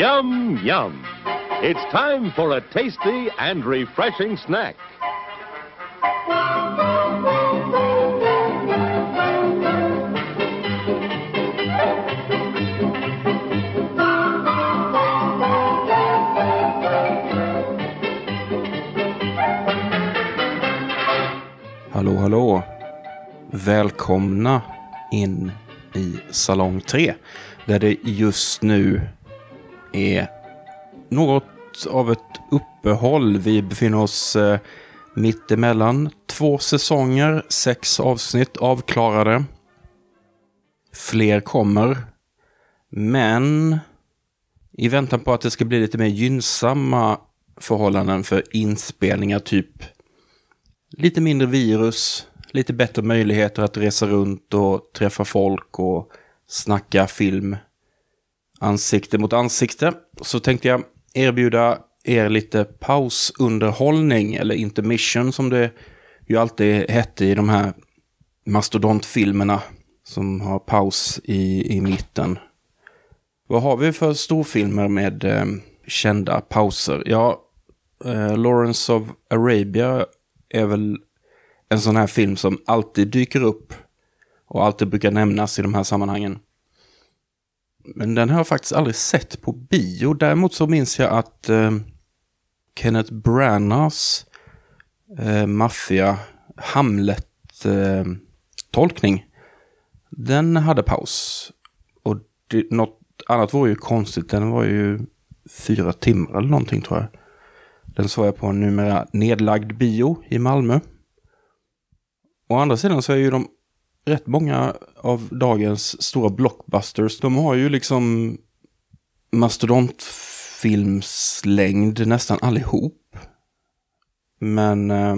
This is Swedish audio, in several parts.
Yum, yum. It's time for a tasty and refreshing snack. Hallå, hallå. Välkomna in i Salong 3. Där det just nu är något av ett uppehåll. Vi befinner oss eh, mitt emellan två säsonger, sex avsnitt avklarade. Fler kommer. Men i väntan på att det ska bli lite mer gynnsamma förhållanden för inspelningar, typ lite mindre virus, lite bättre möjligheter att resa runt och träffa folk och snacka film ansikte mot ansikte. Så tänkte jag erbjuda er lite pausunderhållning eller intermission som det ju alltid hette i de här mastodontfilmerna som har paus i, i mitten. Vad har vi för storfilmer med eh, kända pauser? Ja, eh, Lawrence of Arabia är väl en sån här film som alltid dyker upp och alltid brukar nämnas i de här sammanhangen. Men den har jag faktiskt aldrig sett på bio. Däremot så minns jag att eh, Kenneth Branaghs eh, maffia Hamlet-tolkning, eh, den hade paus. Och det, något annat var ju konstigt. Den var ju fyra timmar eller någonting tror jag. Den såg jag på en numera nedlagd bio i Malmö. Å andra sidan så är ju de rätt många av dagens stora blockbusters, de har ju liksom mastodontfilmslängd nästan allihop. Men eh,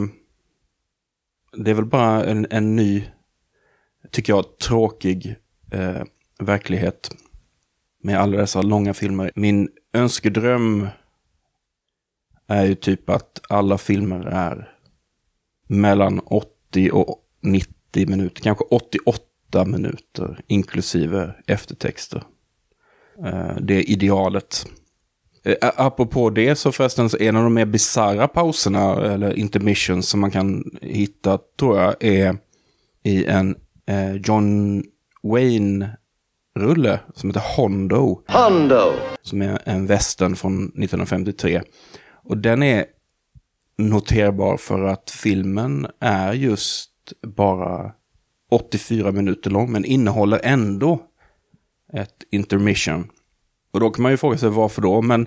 det är väl bara en, en ny, tycker jag, tråkig eh, verklighet med alla dessa långa filmer. Min önskedröm är ju typ att alla filmer är mellan 80 och 90 minuter, kanske 88 minuter inklusive eftertexter. Eh, det är idealet. Eh, apropå det så förresten så en av de mer bisarra pauserna eller intermissions som man kan hitta tror jag är i en eh, John Wayne-rulle som heter Hondo. Hondo. Som är en västern från 1953. Och den är noterbar för att filmen är just bara 84 minuter lång, men innehåller ändå ett intermission. Och då kan man ju fråga sig varför då, men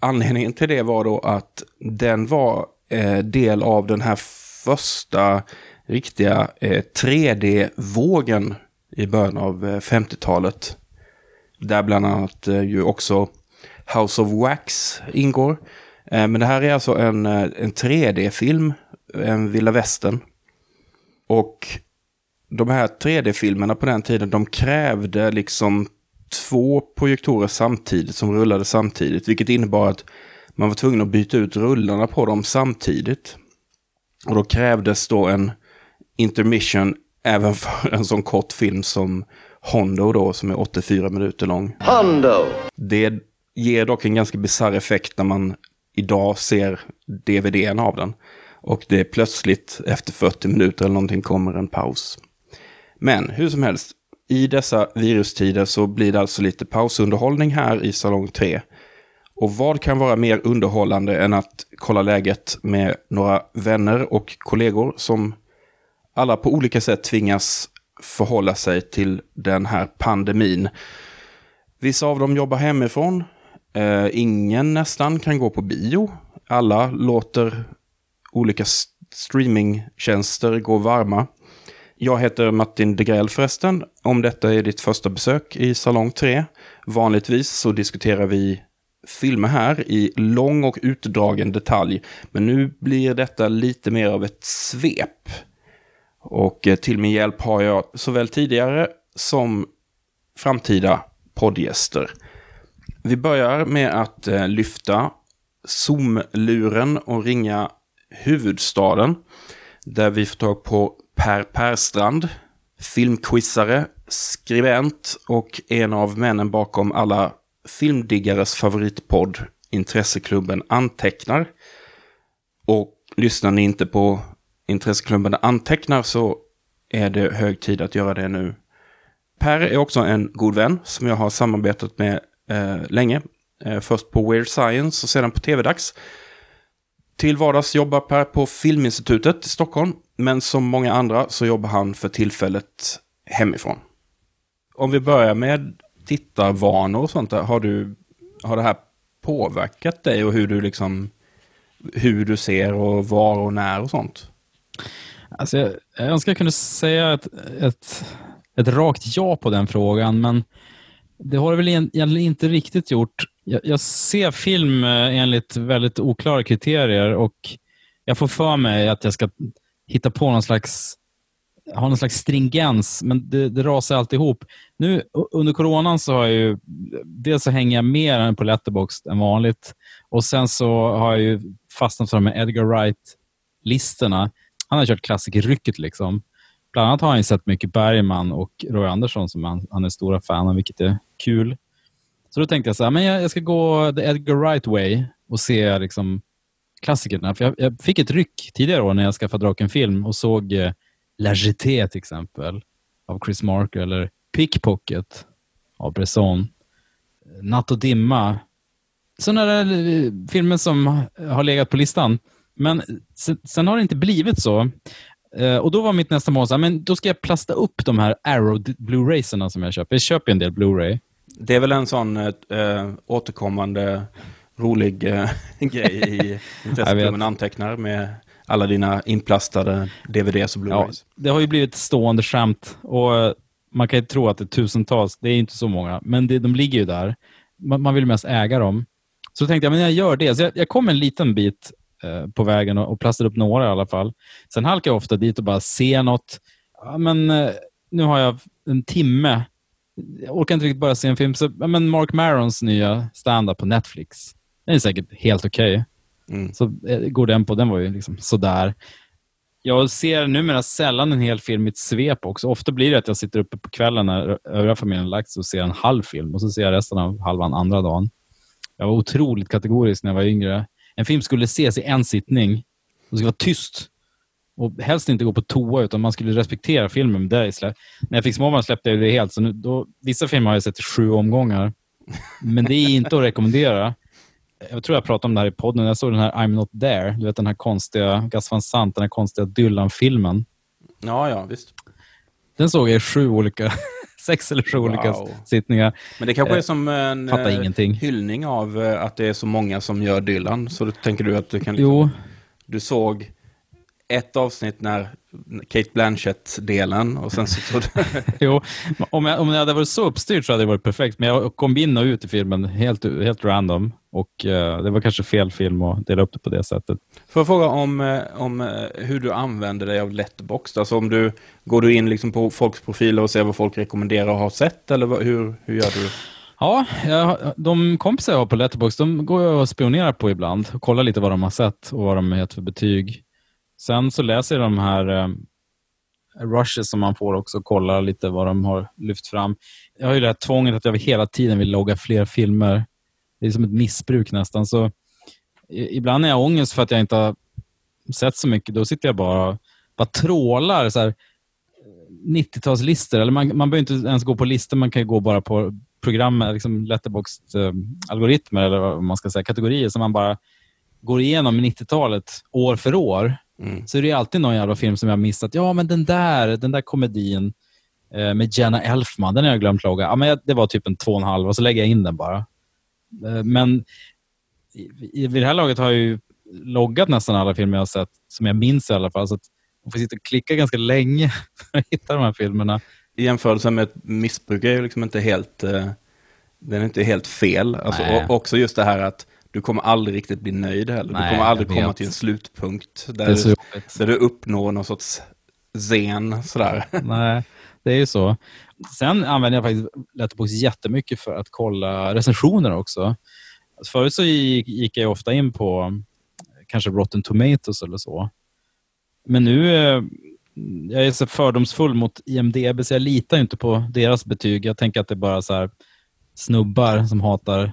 anledningen till det var då att den var eh, del av den här första riktiga eh, 3D-vågen i början av eh, 50-talet. Där bland annat eh, ju också House of Wax ingår. Eh, men det här är alltså en, eh, en 3D-film, en vilda västern. Och de här 3D-filmerna på den tiden, de krävde liksom två projektorer samtidigt som rullade samtidigt. Vilket innebar att man var tvungen att byta ut rullarna på dem samtidigt. Och då krävdes då en intermission även för en sån kort film som Hondo då, som är 84 minuter lång. Hondo. Det ger dock en ganska bisarr effekt när man idag ser DVDn av den. Och det är plötsligt efter 40 minuter eller någonting kommer en paus. Men hur som helst, i dessa virustider så blir det alltså lite pausunderhållning här i Salong 3. Och vad kan vara mer underhållande än att kolla läget med några vänner och kollegor som alla på olika sätt tvingas förhålla sig till den här pandemin. Vissa av dem jobbar hemifrån. Eh, ingen nästan kan gå på bio. Alla låter olika streamingtjänster går varma. Jag heter Martin Degrell förresten. Om detta är ditt första besök i Salong 3. Vanligtvis så diskuterar vi filmer här i lång och utdragen detalj. Men nu blir detta lite mer av ett svep. Och eh, till min hjälp har jag såväl tidigare som framtida poddgäster. Vi börjar med att eh, lyfta Zoom-luren och ringa huvudstaden. Där vi får tag på Per Perstrand, filmquizare, skribent och en av männen bakom alla filmdiggares favoritpodd, Intresseklubben Antecknar. Och lyssnar ni inte på Intresseklubben Antecknar så är det hög tid att göra det nu. Per är också en god vän som jag har samarbetat med eh, länge. Eh, först på Weird Science och sedan på TV-dags. Till vardags jobbar Per på Filminstitutet i Stockholm, men som många andra så jobbar han för tillfället hemifrån. Om vi börjar med tittarvanor och sånt där, har, du, har det här påverkat dig och hur du liksom hur du ser och var och när och sånt? Alltså jag, jag önskar jag kunde säga ett, ett, ett rakt ja på den frågan, men det har det väl egentligen inte riktigt gjort. Jag, jag, ser film eh, enligt väldigt oklara kriterier och jag får för mig att jag ska hitta på någon slags ha någon slags stringens, men det, det rasar alltid ihop. Nu under coronan så har jag ju, dels så hänger jag mer på Letterboxd än vanligt och sen så har jag ju fastnat för de här Edgar Wright-listorna. Han har kört klassikerrycket liksom. Bland annat har han sett mycket Bergman och Roy Andersson som han, han är stora fan av, vilket är kul. Så då tänkte jag så här, men jag, jag ska gå the Edgar Wright way och se liksom klassikerna. För jag, jag, fick ett ryck tidigare år när jag skaffade Draken film och såg eh, La Jeté till exempel av Chris Marker eller Pickpocket av Bresson. Natt och dimma. Sådana där eh, filmer som har legat på listan. Men sen, sen har det inte blivit så. Eh, och Då var mitt nästa mål, så här, men då ska jag plasta upp de här Arrow Blu-rayserna som jag köper. Jag köper en del Blu-ray. Det är väl en sån uh, återkommande rolig uh, grej i intresseklubben antecknar med alla dina inplastade DVDs och Blu-rays. Ja, det har ju blivit stående skämt och man kan ju tro att det är tusentals. Det är inte så många, men det, de ligger ju där. Man, man vill mest äga dem. Så tänkte jag, men jag gör det. Så jag, jag kom en liten bit eh, på vägen och, och plastade upp några i alla fall. Sen halkar jag ofta dit och bara ser något. Ja, men eh, nu har jag en timme. Jag orkar inte riktigt bara se en film. Så, men Mark Marons nya stand-up på Netflix. Den är säkert helt okej. Okay. Mm. Så eh, går den på, den var ju liksom sådär. Jag ser numera sällan en hel film i ett svep också. Ofta blir det att jag sitter uppe på kvällen när övriga familjen lagt sig och ser en halv film och så ser jag resten av halvan andra dagen. Jag var otroligt kategorisk när jag var yngre. En film skulle ses i en sittning. Det skulle vara tyst. Och helst inte gå på toa, utan man skulle respektera filmen. Det när jag fick småbarn släppte jag det helt. Så nu, då, vissa filmer har jag sett i sju omgångar. Men det är inte att rekommendera jag tror jag pratade om det här i podden. Jag såg den här I'm not there. Du vet den här konstiga, Gus van Sant, den här konstiga Dylan-filmen. Ja, ja, visst. Den såg jag i sju olika, sex eller sju wow. olika sittningar. Men det kanske är eh, som en eh, ingenting. hyllning av eh, att det är så många som gör Dylan. Så då tänker du att du kan... Liksom, jo. Du såg ett avsnitt när Kate Blanchett-delen och sen så... jo, om jag, om jag hade varit så uppstyrt så hade det varit perfekt. Men jag kom in och ut i filmen helt, helt random. Och uh, det var kanske fel film att dela upp det på det sättet. Får jag fråga om, eh, om eh, hur du använder dig av Letterboxd? Alltså om du, går du in liksom på folks profiler och ser vad folk rekommenderar och har sett? Eller hur, hur gör du? Ja, jag, de kompisar jag har på Letterboxd, de går jag och spionerar på ibland. Och kollar lite vad de har sett och vad de har gett för betyg. Sen så läser jag de här eh, rushes som man får också, kollar lite vad de har lyft fram. Jag har ju det här tvånget att jag hela tiden vill logga fler filmer. Det är som ett missbruk nästan. Så ibland är jag ångest för att jag inte har sett så mycket. Då sitter jag bara bara trålar så här eh, 90-talslistor. Eller man, man behöver inte ens gå på listor, man kan gå bara på program, eh, liksom letterboxd-algoritmer eh, eller vad man ska säga, kategorier som man bara går igenom 90-talet år för år. Mm. Så är det alltid någon jävla film som jag har missat. Ja, men den där, den där komedin eh, med Jenna Elfman, den har jag glömt logga. Ja, men det var typ en två och en halv och så lägger jag in den bara. Eh, men vid det här laget har jag ju loggat nästan alla filmer jag har sett, som jag minns i alla fall. Så att man får sitta och klicka ganska länge för att hitta de här filmerna. I jämförelse med ett missbruk är ju liksom inte helt, eh, den är inte helt fel. Alltså, också just det här att du kommer aldrig riktigt bli nöjd heller. Nej, du kommer aldrig komma till en slutpunkt där, du, där du uppnår någon sorts zen. Sådär. Nej, det är ju så. Sen använder jag faktiskt Letterboxd jättemycket för att kolla recensioner också. Alltså förut så gick, gick jag ofta in på kanske Rotten Tomatoes eller så. Men nu eh, jag är så fördomsfull mot IMDB, så jag litar inte på deras betyg. Jag tänker att det är bara så här, snubbar som hatar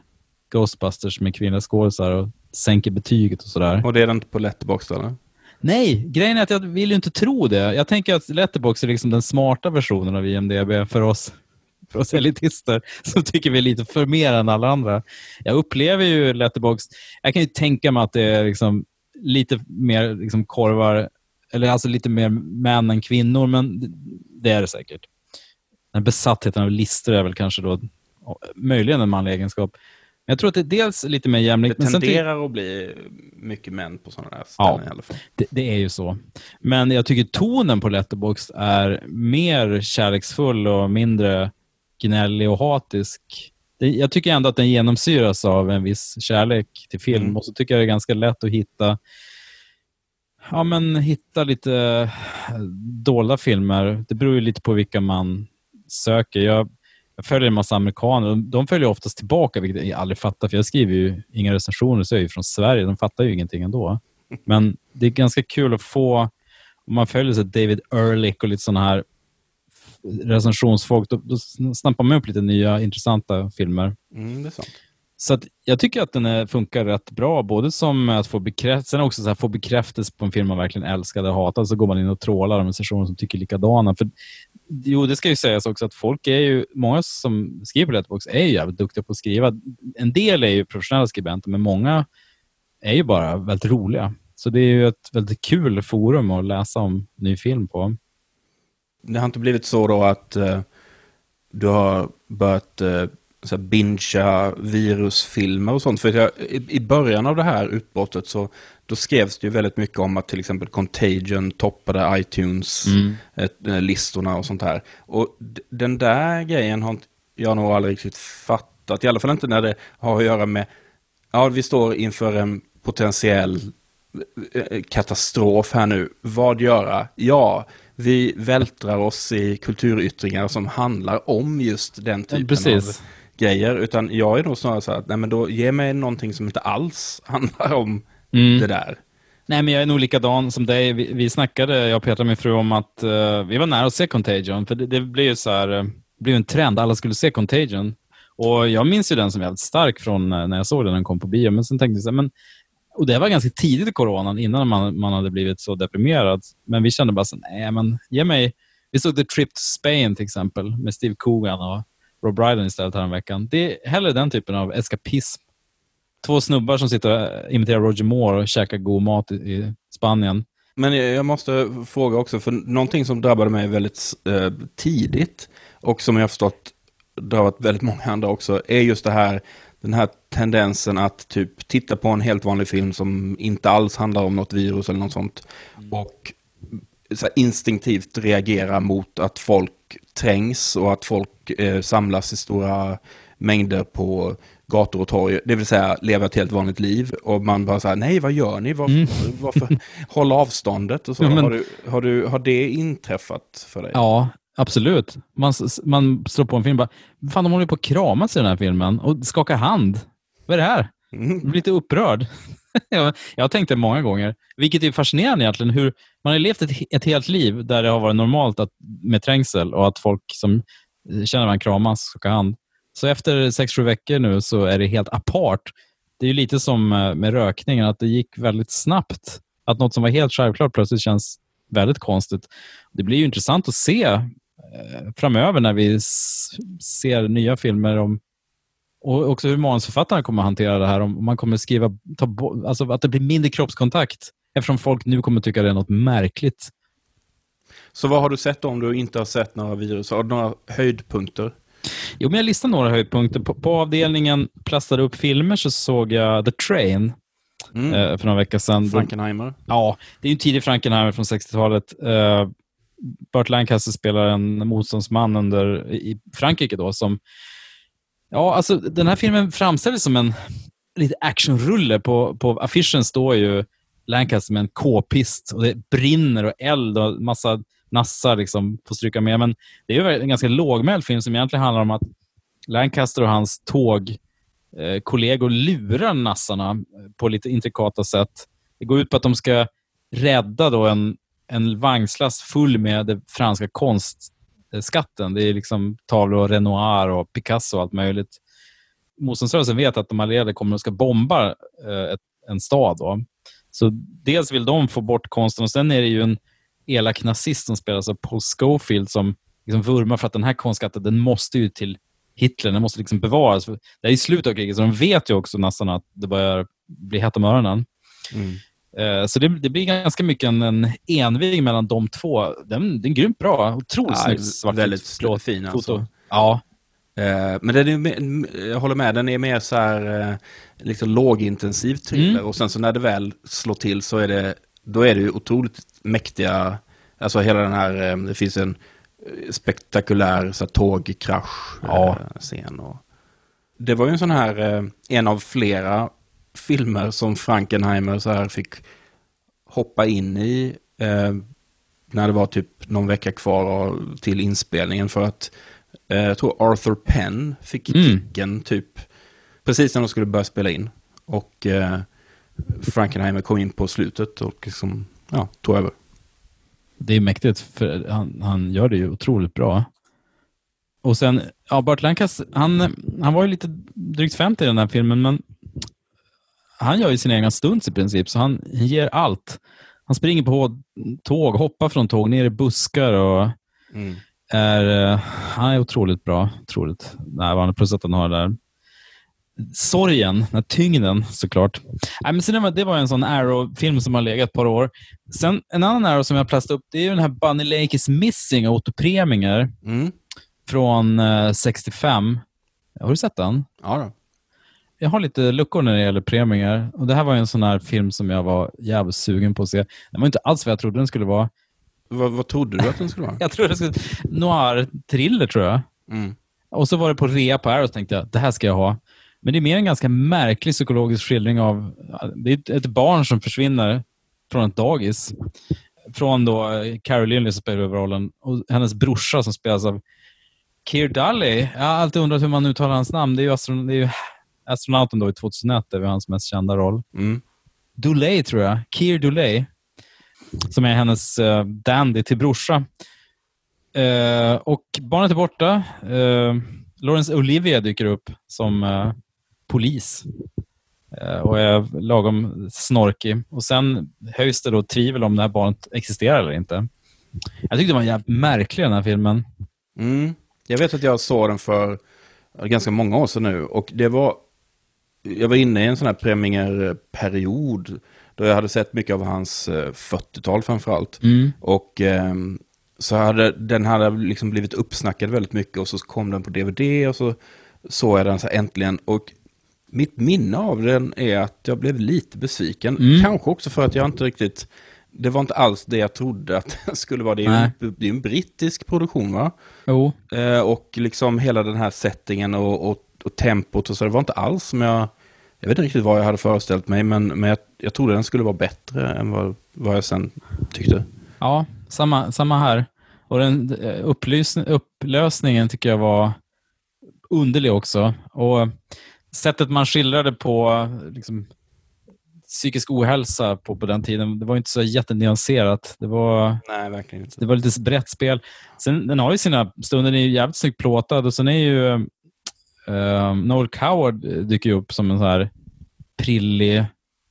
Ghostbusters med kvinnliga skådisar och sänker betyget och sådär. Och det är det inte på Letterboxd eller? Nej, grejen är att jag vill ju inte tro det. Jag tänker att Letterboxd är liksom den smarta versionen av IMDB för oss, för oss elitister som tycker vi är lite för mer än alla andra. Jag upplever ju Letterboxd, jag kan ju tänka mig att det är liksom lite mer liksom korvar, eller alltså lite mer män än kvinnor, men det är det säkert. Den besattheten av listor är väl kanske då möjligen en manlig egenskap. Men jag tror att det är dels lite mer jämlikt. Det men tenderar att bli mycket män på sådana här ställen Ja. i alla fall. Det, det är ju så. Men jag tycker tonen på Letterboxd är mer kärleksfull och mindre gnällig och hatisk. Det, jag tycker ändå att den genomsyras av en viss kärlek till film Mm. och så tycker jag det är ganska lätt att hitta Ja, men hitta lite dolda filmer. Det beror ju lite på vilka man söker. Jag, jag följer en massa amerikaner. De, de följer oftast tillbaka, vilket jag aldrig fattar, för jag skriver ju inga recensioner, så jag är ju från Sverige. De fattar ju ingenting ändå. Men det är ganska kul att få, om man följer så David Ehrlich och lite sådana här recensionsfolk, då, då snappar man upp lite nya intressanta filmer. Mm, det är sant. Så att jag tycker att den är, funkar rätt bra, både som att få bekräftelse, sen också så här, få bekräftelse på en film man verkligen älskar eller hatar, så går man in och trålar om recensioner som tycker likadana. För, jo, det ska ju sägas också att folk är ju, många som skriver på Letterbox är ju jävligt duktiga på att skriva. En del är ju professionella skribenter, men många är ju bara väldigt roliga. Så det är ju ett väldigt kul forum att läsa om ny film på. Det har inte blivit så då att uh, du har börjat uh, så bingea virusfilmer och sånt. För jag, i, i början av det här utbrottet så då skrevs det ju väldigt mycket om att till exempel Contagion toppade iTunes-listorna och sånt här. Och den där grejen har jag nog aldrig riktigt fattat. I alla fall inte när det har att göra med, ja vi står inför en potentiell eh, katastrof här nu. Vad göra? Ja, vi vältrar oss i kulturyttringar som handlar om just den typen av Precis. grejer. Utan jag är nog snarare så här att, nej men då ge mig någonting som inte alls handlar om Mm. det där. Nej, men jag är nog likadan som dig. Vi, vi snackade, jag och Petra, min fru, om att eh, vi var nära att se Contagion. För det, det blev ju så här, eh, blev en trend. Alla skulle se Contagion. Och jag minns ju den som jävligt stark från eh, när jag såg den, den kom på bio. Men sen tänkte jag så här, men och det var ganska tidigt i coronan, innan man, man hade blivit så deprimerad. Men vi kände bara så nej men ge mig... Vi såg The Trip to Spain till exempel, med Steve Coogan och Rob Brydon istället häromveckan. Det är hellre den typen av eskapism. Två snubbar som sitter och imiterar Roger Moore och käkar god mat i, Spanien. Men jag måste fråga också, för någonting som drabbade mig väldigt eh, tidigt och som jag har förstått drabbat väldigt många andra också, är just det här, den här tendensen att typ titta på en helt vanlig film som inte alls handlar om något virus eller något sånt och så instinktivt reagera mot att folk trängs och att folk eh, samlas i stora mängder på gator och torg, det vill säga leva ett helt vanligt liv. Och man bara så här, nej vad gör ni? Varför, varför håll avståndet? Och så. Ja, men- har, du, har, du, har det inträffat för dig? Ja, absolut. Man, man slår på en film och bara, fan de håller ju på att kramas i den här filmen och skakar hand. Vad är det här? Mm. Blir lite upprörd. jag, jag har tänkt det många gånger, vilket är fascinerande egentligen. Hur man har levt ett, ett helt liv där det har varit normalt att, med trängsel och att folk som känner varandra kramas, skakar hand. Så efter sex, sju veckor nu så är det helt apart. Det är ju lite som eh, med rökningen, att det gick väldigt snabbt. Att något som var helt självklart plötsligt känns väldigt konstigt. Det blir ju intressant att se eh, framöver när vi ser nya filmer om och också hur manusförfattarna kommer att hantera det här. Om man kommer skriva, ta, bo- alltså att det blir mindre kroppskontakt. Eftersom folk nu kommer tycka det är något märkligt. Så vad har du sett om du inte har sett några virus? Har du några höjdpunkter? Jo, men jag listade några höjdpunkter. På, på avdelningen plastade upp filmer så såg jag The Train Mm. eh, för några veckor sedan. Frankenheimer? Ja, det är ju en tidig Frankenheimer från 60-talet. Uh, Burt Lancaster spelar en motståndsman under, i Frankrike då som... Ja, alltså den här filmen framställs som en lite actionrulle. På, på affischen står ju Lancaster med en k-pist och det brinner och eld och massa nassar liksom får stryka med. Men det är ju en ganska lågmäld film som egentligen handlar om att Lancaster och hans tågkollegor eh, lurar nassarna eh, på lite intrikata sätt. Det går ut på att de ska rädda då en, en vagnslast full med den franska konstskatten. Det är liksom tavlor av Renoir och Picasso och allt möjligt. motståndsrörelsen vet att de allierade kommer och ska bomba eh, ett, en stad. Då. Så dels vill de få bort konsten och sen är det ju en elak nazist som spelas av Paul Schofield som liksom vurmar för att den här konstskatten den måste ju till Hitler. Den måste liksom bevaras. Det är i slutet av kriget, så de vet ju också nästan att det börjar bli hett om öronen. Mm. Eh, Så det, det blir ganska mycket en, en envig mellan de två. Den, den är grymt bra. Otroligt Ja, snyggt svartvitt väldigt plåt- fin, alltså. Ja, Eh, Men den är, jag håller med, den är mer så här, eh, liksom lågintensiv thriller. Mm. Och sen så när det väl slår till så är det, då är det ju otroligt mäktiga, alltså hela den här, eh, det finns en eh, spektakulär så här, tågkrasch Ja. eh. Och, det var ju en sån här, en av flera filmer som Frankenheimer så här fick hoppa in i eh, när det var typ någon vecka kvar till inspelningen för att eh, jag tror Arthur Penn fick Mm. kicken typ precis när de skulle börja spela in. Och eh, Frankenheimer kom in på slutet och liksom, ja, tog över. det är mäktigt. För han, han gör det ju otroligt bra. Och sen, ja, Burt Lancaster, han, han var ju lite drygt 50 i den här filmen, men han gör ju sina egna stunts i princip, så han ger allt. Han springer på tåg, hoppar från tåg, ner i buskar och är, eh, han är otroligt bra. Otroligt närvarande, plus att han har det där sorgen, den här tyngden såklart. Nej, men sen det, var, det var en sån Arrow-film som har legat ett par år. Sen en annan Arrow som jag plastade upp, det är ju den här Bunny Lake is missing av Otto Preminger Mm. från eh, 65. Har du sett den? Ja då. Jag har lite luckor när det gäller Preminger. Och det här var en sån här film som jag var jävligt sugen på att se. Den var inte alls vad jag trodde den skulle vara. Vad, vad trodde du att den skulle vara? Jag trodde det skulle noir-thriller, tror jag. Mm. Och så var det på rea på Arrow och tänkte jag, det här ska jag ha. Men det är mer en ganska märklig psykologisk skildring av... Det är ett- barn som försvinner från ett dagis. Från då Caroline som spelar huvudrollen och hennes brorsa som spelas av Keir Dulley. Jag har alltid undrat hur man uttalar hans namn. Det är ju, astron det är ju astronauten då i 2001, det var hans mest kända roll. Mm. Duley tror jag. Keir Duley. Som är hennes uh, dandy till brorsa. Eh, och barnet är borta. Uh, Laurence Olivier dyker upp som eh, polis. Eh, och är lagom snorkig. Och sen höjs det då tvivel om det här barnet existerar eller inte. Jag tyckte det var jävligt märklig den här filmen. Mm. Jag vet att jag såg den för ganska många år sedan nu. Och det var... Jag var inne i en sån här Preminger-period. Då jag hade sett mycket av hans eh, 40-tal framförallt. Och ehm, så hade den hade liksom blivit uppsnackad väldigt mycket. Och så kom den på DVD och så såg jag den så äntligen. Och mitt minne av den är att jag blev lite besviken. Mm. Kanske också för att jag inte riktigt... Det var inte alls det jag trodde att det skulle vara. Det är Nej. ju det är en brittisk produktion va? Jo. Eh, och liksom hela den här settingen och, och, och tempot och så. Det var inte alls som jag... Jag vet inte riktigt vad jag hade föreställt mig, men, men jag, jag trodde den skulle vara bättre än vad, vad jag sen tyckte. Ja, samma, samma här. Och den eh, upplösningen tycker jag var underlig också. Och sättet man skildrade på liksom, psykisk ohälsa på, på den tiden, det var inte så jättenyanserat. Det var, Nej, verkligen inte. det var lite brett spel. Sen, den har ju sina stunder, den är jävligt snyggt plåtad och sen är ju eh, Noel Coward dyker upp som en så här prillig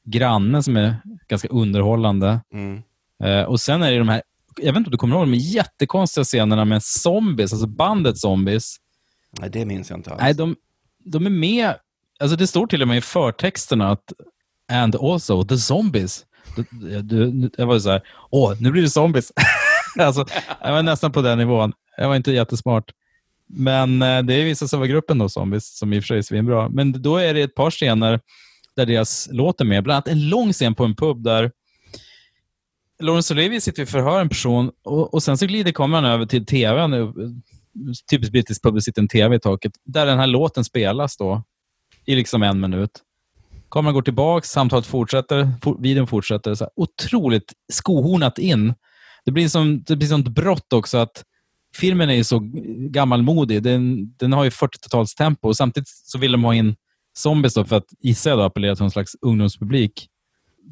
granne som är ganska underhållande. Mm. Eh, och sen är det de här, jag vet inte om du kommer ihåg de jättekonstiga scenerna med zombies, alltså bandet zombies. Nej, det minns jag inte alls. Nej, de, de är med, alltså det står till och med i förtexterna att and also the zombies. Jag var så här, åh, nu blir det zombies. alltså, jag var nästan på den nivån. Jag var inte jättesmart. Men eh, det visade sig vara gruppen då, zombies, som i och för sig är svinbra. Men då är det ett par scener där deras låt är med. Bland annat en lång scen på en pub där Laurence Olivier sitter och förhör en person och, och sen så glider kameran över till tvn. Typiskt brittisk pub, det sitter en tv i taket. Där den här låten spelas då i liksom en minut. Kameran går tillbaka, samtalet fortsätter, for, videon fortsätter. Så här, otroligt skohornat in. Det blir som det blir som ett brott också att filmen är ju så gammalmodig. Den, den har ju 40-talstempo och samtidigt så vill de ha in zombies då för att gissa jag då appellera till någon slags ungdomspublik.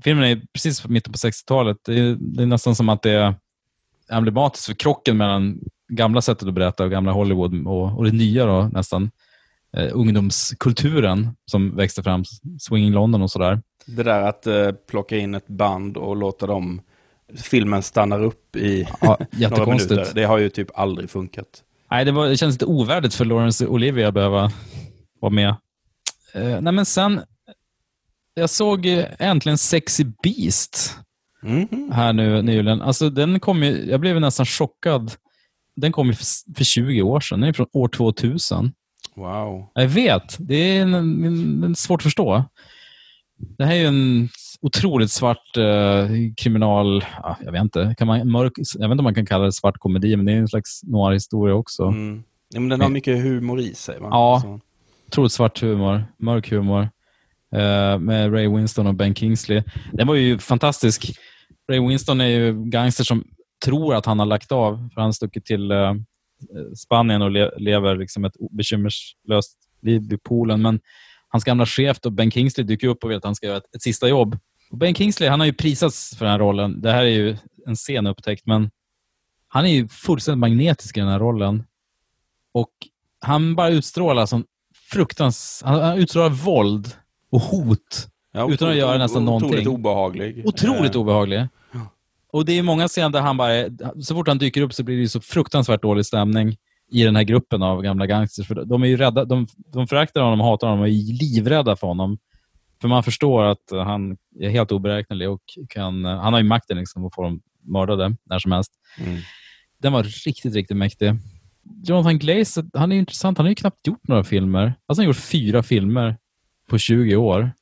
Filmen är precis på mitten på 60-talet. Det är, det är nästan som att det är emblematiskt för krocken mellan gamla sättet att berätta och gamla Hollywood och, och det nya då nästan eh, ungdomskulturen som växte fram, Swinging London och sådär. Det där att eh, plocka in ett band och låta dem, filmen stannar upp i Ja, några minuter. Det har ju typ aldrig funkat. Nej, det, var, det känns lite ovärdigt för Laurence Olivia att behöva vara med. Eh, nej, men sen, jag såg eh, äntligen Sexy Beast Mhm. här nu nyligen. Alltså, den kom ju, jag blev nästan chockad. Den kom ju för, för 20 år sedan. Den är från år 2000. Wow. Jag vet. Det är en, en, en svårt att förstå. Det här är ju en otroligt svart eh, kriminal... Ja, jag vet inte. Kan man, mörk, jag vet inte om man kan kalla det svart komedi, men det är en slags noir-historia också. Mm. Ja, men den har mycket humor i sig. Va? Ja. Alltså. Otroligt svart humor, mörk humor. eh, med Ray Winston och Ben Kingsley. Den var ju fantastisk. Ray Winston är ju gangster som tror att han har lagt av, för han har stuckit till eh, Spanien och le lever liksom ett bekymmerslöst liv vid poolen. Men hans gamla chef, då, Ben Kingsley, dyker upp och vill att han ska göra ett, ett sista jobb. Och ben Kingsley han har ju prisats för den här rollen. Det här är ju en sen upptäckt, men han är ju fullständigt magnetisk i den här rollen. Och han bara utstrålar som fruktans... Han, han utstrålar våld och hot. Ja, Utan att göra nästan Otroligt någonting. obehaglig. Otroligt Eh, obehaglig. Och det är många scener där han bara... Så fort han dyker upp så blir det så fruktansvärt dålig stämning i den här gruppen av gamla gangsters. För de är ju rädda. De, de föraktar honom, hatar honom och är livrädda för honom. För man förstår att han är helt oberäknelig och kan, han har ju makten liksom att få dem mördade när som helst. Mm. Den var riktigt, riktigt mäktig. Jonathan Glaze, han är intressant. Han har ju knappt gjort några filmer. Alltså han har gjort fyra filmer på 20 år.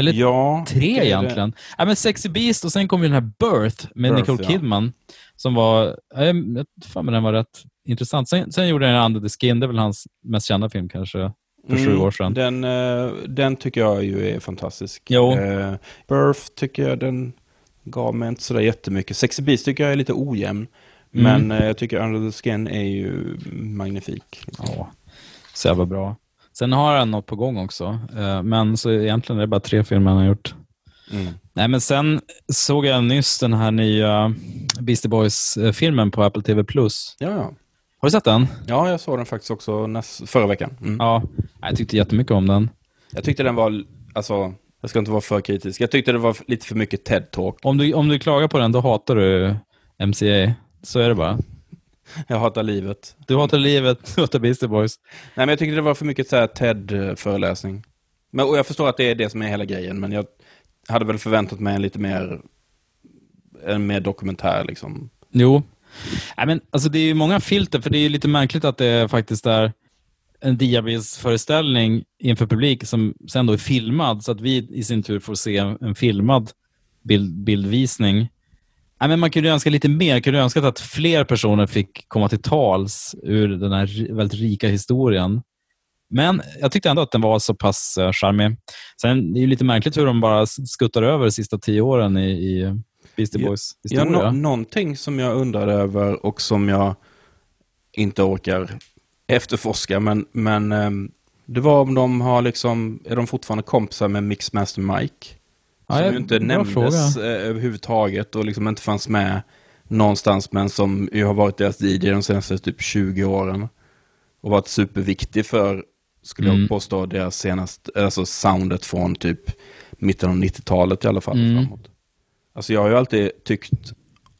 Eller Ja, tre egentligen. Ja, men Sexy Beast och sen kom ju den här Birth med Birth, Nicole ja. Kidman. Som var, ja, jag fan men den var rätt intressant. Sen, sen gjorde den Under the Skin, det är väl hans mest kända film kanske, för sju år sedan. Den, eh, den tycker jag ju är fantastisk. Jo. Eh, Birth tycker jag den gav mig inte sådär jättemycket. Sexy Beast tycker jag är lite ojämn. Mm. Men eh, jag tycker Under the Skin är ju magnifik. liksom. Ja, så jävla bra. Sen har han något på gång också, eh, men så egentligen är det bara tre filmer han har gjort. Mm. Nej, men sen såg jag nyss den här nya Beastie Boys-filmen på Apple TV+. Plus. Ja, ja. Har du sett den? ja, jag såg den faktiskt också näst, förra veckan. Mm. Ja, jag tyckte jättemycket om den. Jag tyckte den var, alltså, jag ska inte vara för kritisk. Jag tyckte det var lite för mycket TED-talk. Om du, om du klagar på den, då hatar du MCA. Så är det bara. Jag hatar livet. Du hatar livet, du hatar Beastie Boys. Nej, men jag tyckte det var för mycket så TED-föreläsning. Men, och jag förstår att det är det som är hela grejen, men jag hade väl förväntat mig en lite mer, en mer dokumentär liksom. Jo. Nej, men, alltså, det är ju många filter, för det är ju lite märkligt att det faktiskt är en diabetesföreställning inför publik som sen då är filmad, så att vi i sin tur får se en filmad bild, bildvisning. Nej, men man kunde ju önska lite mer. Man kunde ju önska att fler personer fick komma till tals ur den här väldigt rika historien. Men jag tyckte ändå att den var så pass uh, charmig. Sen det är ju lite märkligt hur de bara skuttar över de sista tio åren i, i Beastie Ja, Boys Ja, historia. nå- någonting som jag undrade över och som jag inte orkar efterforska, men, men ehm, det var om de har liksom, är de fortfarande kompisar med Mixmaster Mike? Ja, som ju inte nämndes fråga. eh, överhuvudtaget och liksom inte fanns med någonstans, men som ju har varit deras DJ de senaste typ 20 åren. Och varit superviktig för, skulle Mm. jag påstå, deras senaste, alltså soundet från typ mitten av 90-talet i alla fall Mm. framåt. Alltså jag har ju alltid tyckt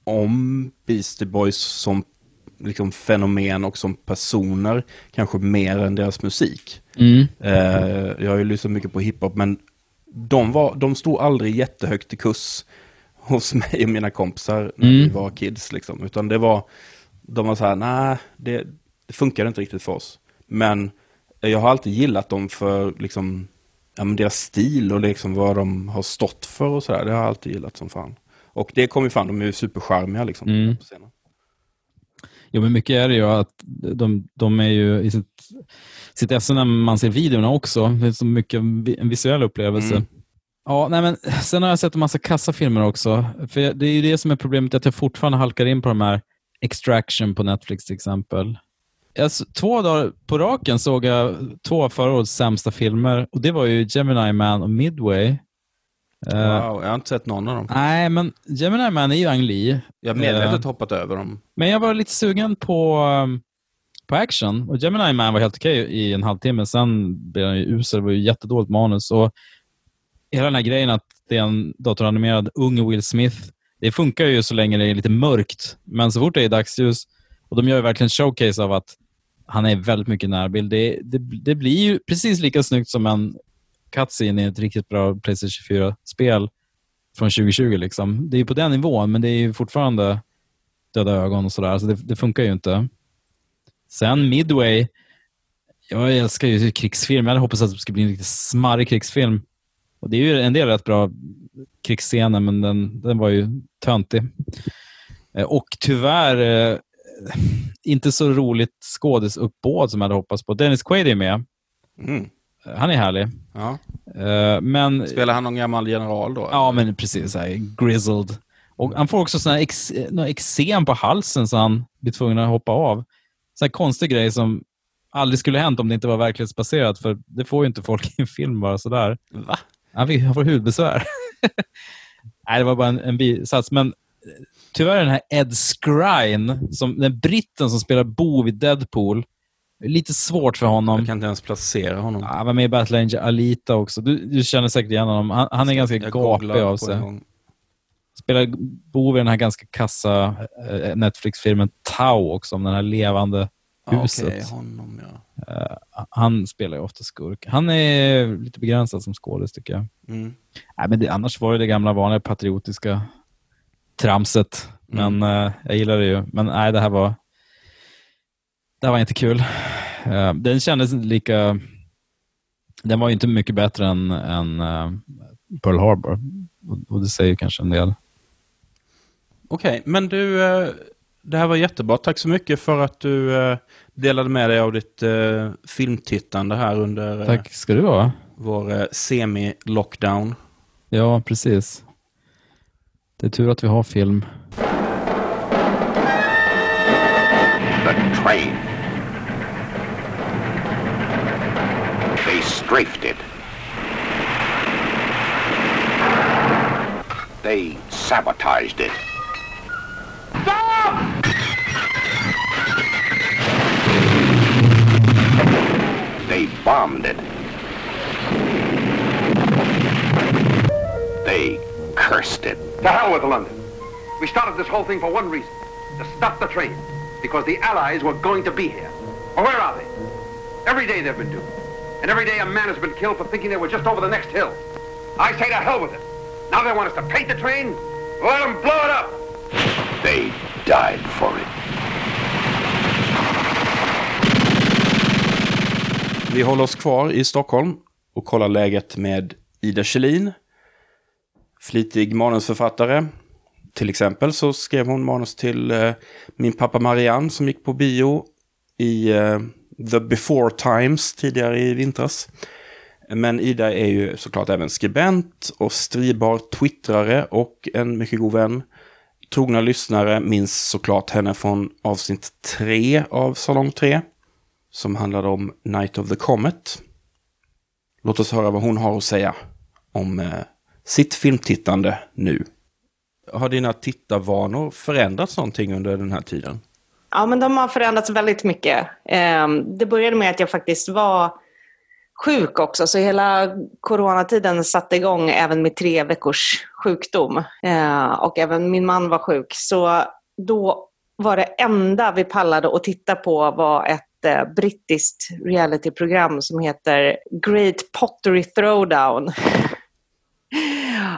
om Beastie Boys som liksom fenomen och som personer, kanske mer än deras musik. Mm. Eh, jag har ju lyssnat mycket på hiphop, men de, var, de stod aldrig jättehögt i kurs hos mig och mina kompisar när Mm. vi var kids. Liksom. Utan det var, de var så här, nej, det, det funkar inte riktigt för oss. Men jag har alltid gillat dem för liksom, ja, men deras stil och liksom vad de har stått för och sådär. Det har jag alltid gillat som fan. Och det kommer ju fram, de är ju supercharmiga liksom. Mm. På scenen. Jo, men mycket är det ju att de, de är ju i sitt, sitt esse när man ser videorna också. Det är så mycket en visuell upplevelse. Mm. Ja, nej, men sen har jag sett en massa kassafilmer också. För det är ju det som är problemet, att jag fortfarande halkar in på de här Extraction på Netflix till exempel. Jag, två dagar på raken såg jag två av förra årets sämsta filmer och det var ju Gemini Man och Midway. Eh, Wow, jag har inte sett någon av dem. Nej, men Gemini Man är ju Ang Lee. Jag har medvetet Eh, hoppat över dem. Men jag var lite sugen på, um, på action. Och Gemini Man var helt okej i en halvtimme. Sen blev han ju usel. Det var ju jättedåligt manus. Och hela den här grejen att det är en datoranimerad ung Will Smith. Det funkar ju så länge det är lite mörkt. Men så fort det är dagsljus, och de gör ju verkligen showcase av att han är väldigt mycket närbild. Det, det, det blir ju precis lika snyggt som en cutscene i ett riktigt bra Playstation 4-spel från 2020. Liksom. Det är ju på den nivån, men det är ju fortfarande döda ögon och sådär. Så det, det funkar ju inte. Sen Midway. Jag älskar ju krigsfilm. Jag hade hoppats att det skulle bli en riktigt smarrig krigsfilm. Och Det är ju en del rätt bra krigsscener, men den, den var ju töntig. Eh, Och tyvärr eh, inte så roligt skådesuppbåd som jag hade hoppats på. Dennis Quaid är med. Mm. Han är härlig. Ja. Eh, Men Spelar han någon gammal general då? Ja, men precis. Så här, grizzled. Och han får också såna här ex, några eksem på halsen så han blir tvungen att hoppa av. Så här konstig grej som aldrig skulle hänt om det inte var verklighetsbaserat. För det får ju inte folk i en film bara sådär. Va? Han, fick, han får hudbesvär. Nej, det var bara en, en bisats. Men eh, tyvärr är den här Ed Skrein, som, den britten som spelar bov i Deadpool, lite svårt för honom. Jag kan inte ens placera honom. Han var med i Battle Angel Alita också. Du, du känner säkert igen honom. Han, han är ganska Jag gapig av sig. Spelar bov i den här ganska kassa eh, Netflix-filmen Tau också, om den här levande huset. Okej, honom ja. Han spelar ju ofta skurk. Han är lite begränsad som skådis tycker jag. Mm. Nej, men det, annars var det det gamla vanliga patriotiska tramset. Men eh, jag gillar det ju. Men nej, det här var det här var inte kul. Eh, den kändes lika... Den var ju inte mycket bättre än, än eh, Pearl Harbor. Och, det säger kanske en del. Okej, men du, eh, det här var jättebra. Tack så mycket för att du eh, delade med dig av ditt eh, filmtittande här under Tack ska du ha. vår semi-lockdown. Ja, precis. Det är tur att vi har film. The train. They strafed it. They sabotaged it. Stop! They bombed it. They cursed it. To hell with London. We started this whole thing for one reason. To stop the train. Because the Allies were going to be here. Well, where are they? Every day they've been doomed. And every day a man has been killed for thinking they were just over the next hill. I say to hell with it. Now they want us to paint the train? Let them blow it up. They died for it. Vi håller oss kvar i Stockholm och kollar läget med Ida Kjellin. Flitig manusförfattare. Till exempel så skrev hon manus till eh, Min pappa Marianne som gick på bio i eh, The Before Times tidigare i vintras. Men Ida är ju såklart även skribent och stridbar twittrare och en mycket god vän. Trogna lyssnare minns såklart henne från avsnitt 3 av Salong 3 som handlade om Night of the Comet. Låt oss höra vad hon har att säga om eh, sitt filmtittande nu. Har dina tittarvanor förändrats någonting under den här tiden? Ja, men de har förändrats väldigt mycket. Ehm, det började med att jag faktiskt var sjuk också, så hela coronatiden satte igång även med tre veckors sjukdom. Eh, Och även min man var sjuk. Så då var det enda vi pallade att titta på var ett eh, brittiskt realityprogram som heter Great Pottery Throwdown.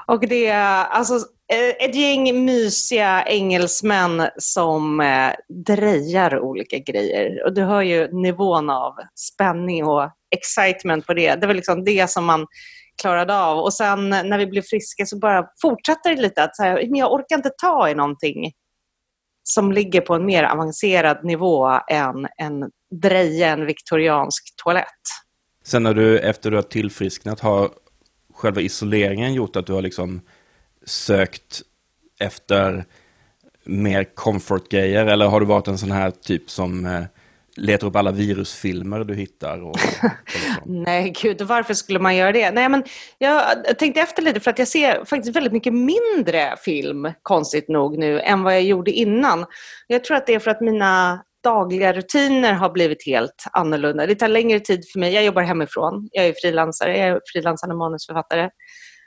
Och det är alltså eh, ett gäng mysiga engelsmän som eh, drejar olika grejer. Och du hör ju nivån av spänning och excitement på det. Det var liksom det som man klarade av. Och sen när vi blev friska så bara fortsatte det lite att så här, men jag orkar inte ta i någonting som ligger på en mer avancerad nivå än en dreja en viktoriansk toalett. Sen när du efter du har tillfrisknat har själva isoleringen gjort att du har liksom sökt efter mer comfort-grejer? Eller har du varit en sån här typ som eh, letar upp alla virusfilmer du hittar? Och? Nej, gud, varför skulle man göra det? Nej, men jag tänkte efter lite för att jag ser faktiskt väldigt mycket mindre film, konstigt nog nu, än vad jag gjorde innan. Jag tror att det är för att mina dagliga rutiner har blivit helt annorlunda. Det tar längre tid för mig. Jag jobbar hemifrån. Jag är frilansare. Jag är frilansande manusförfattare.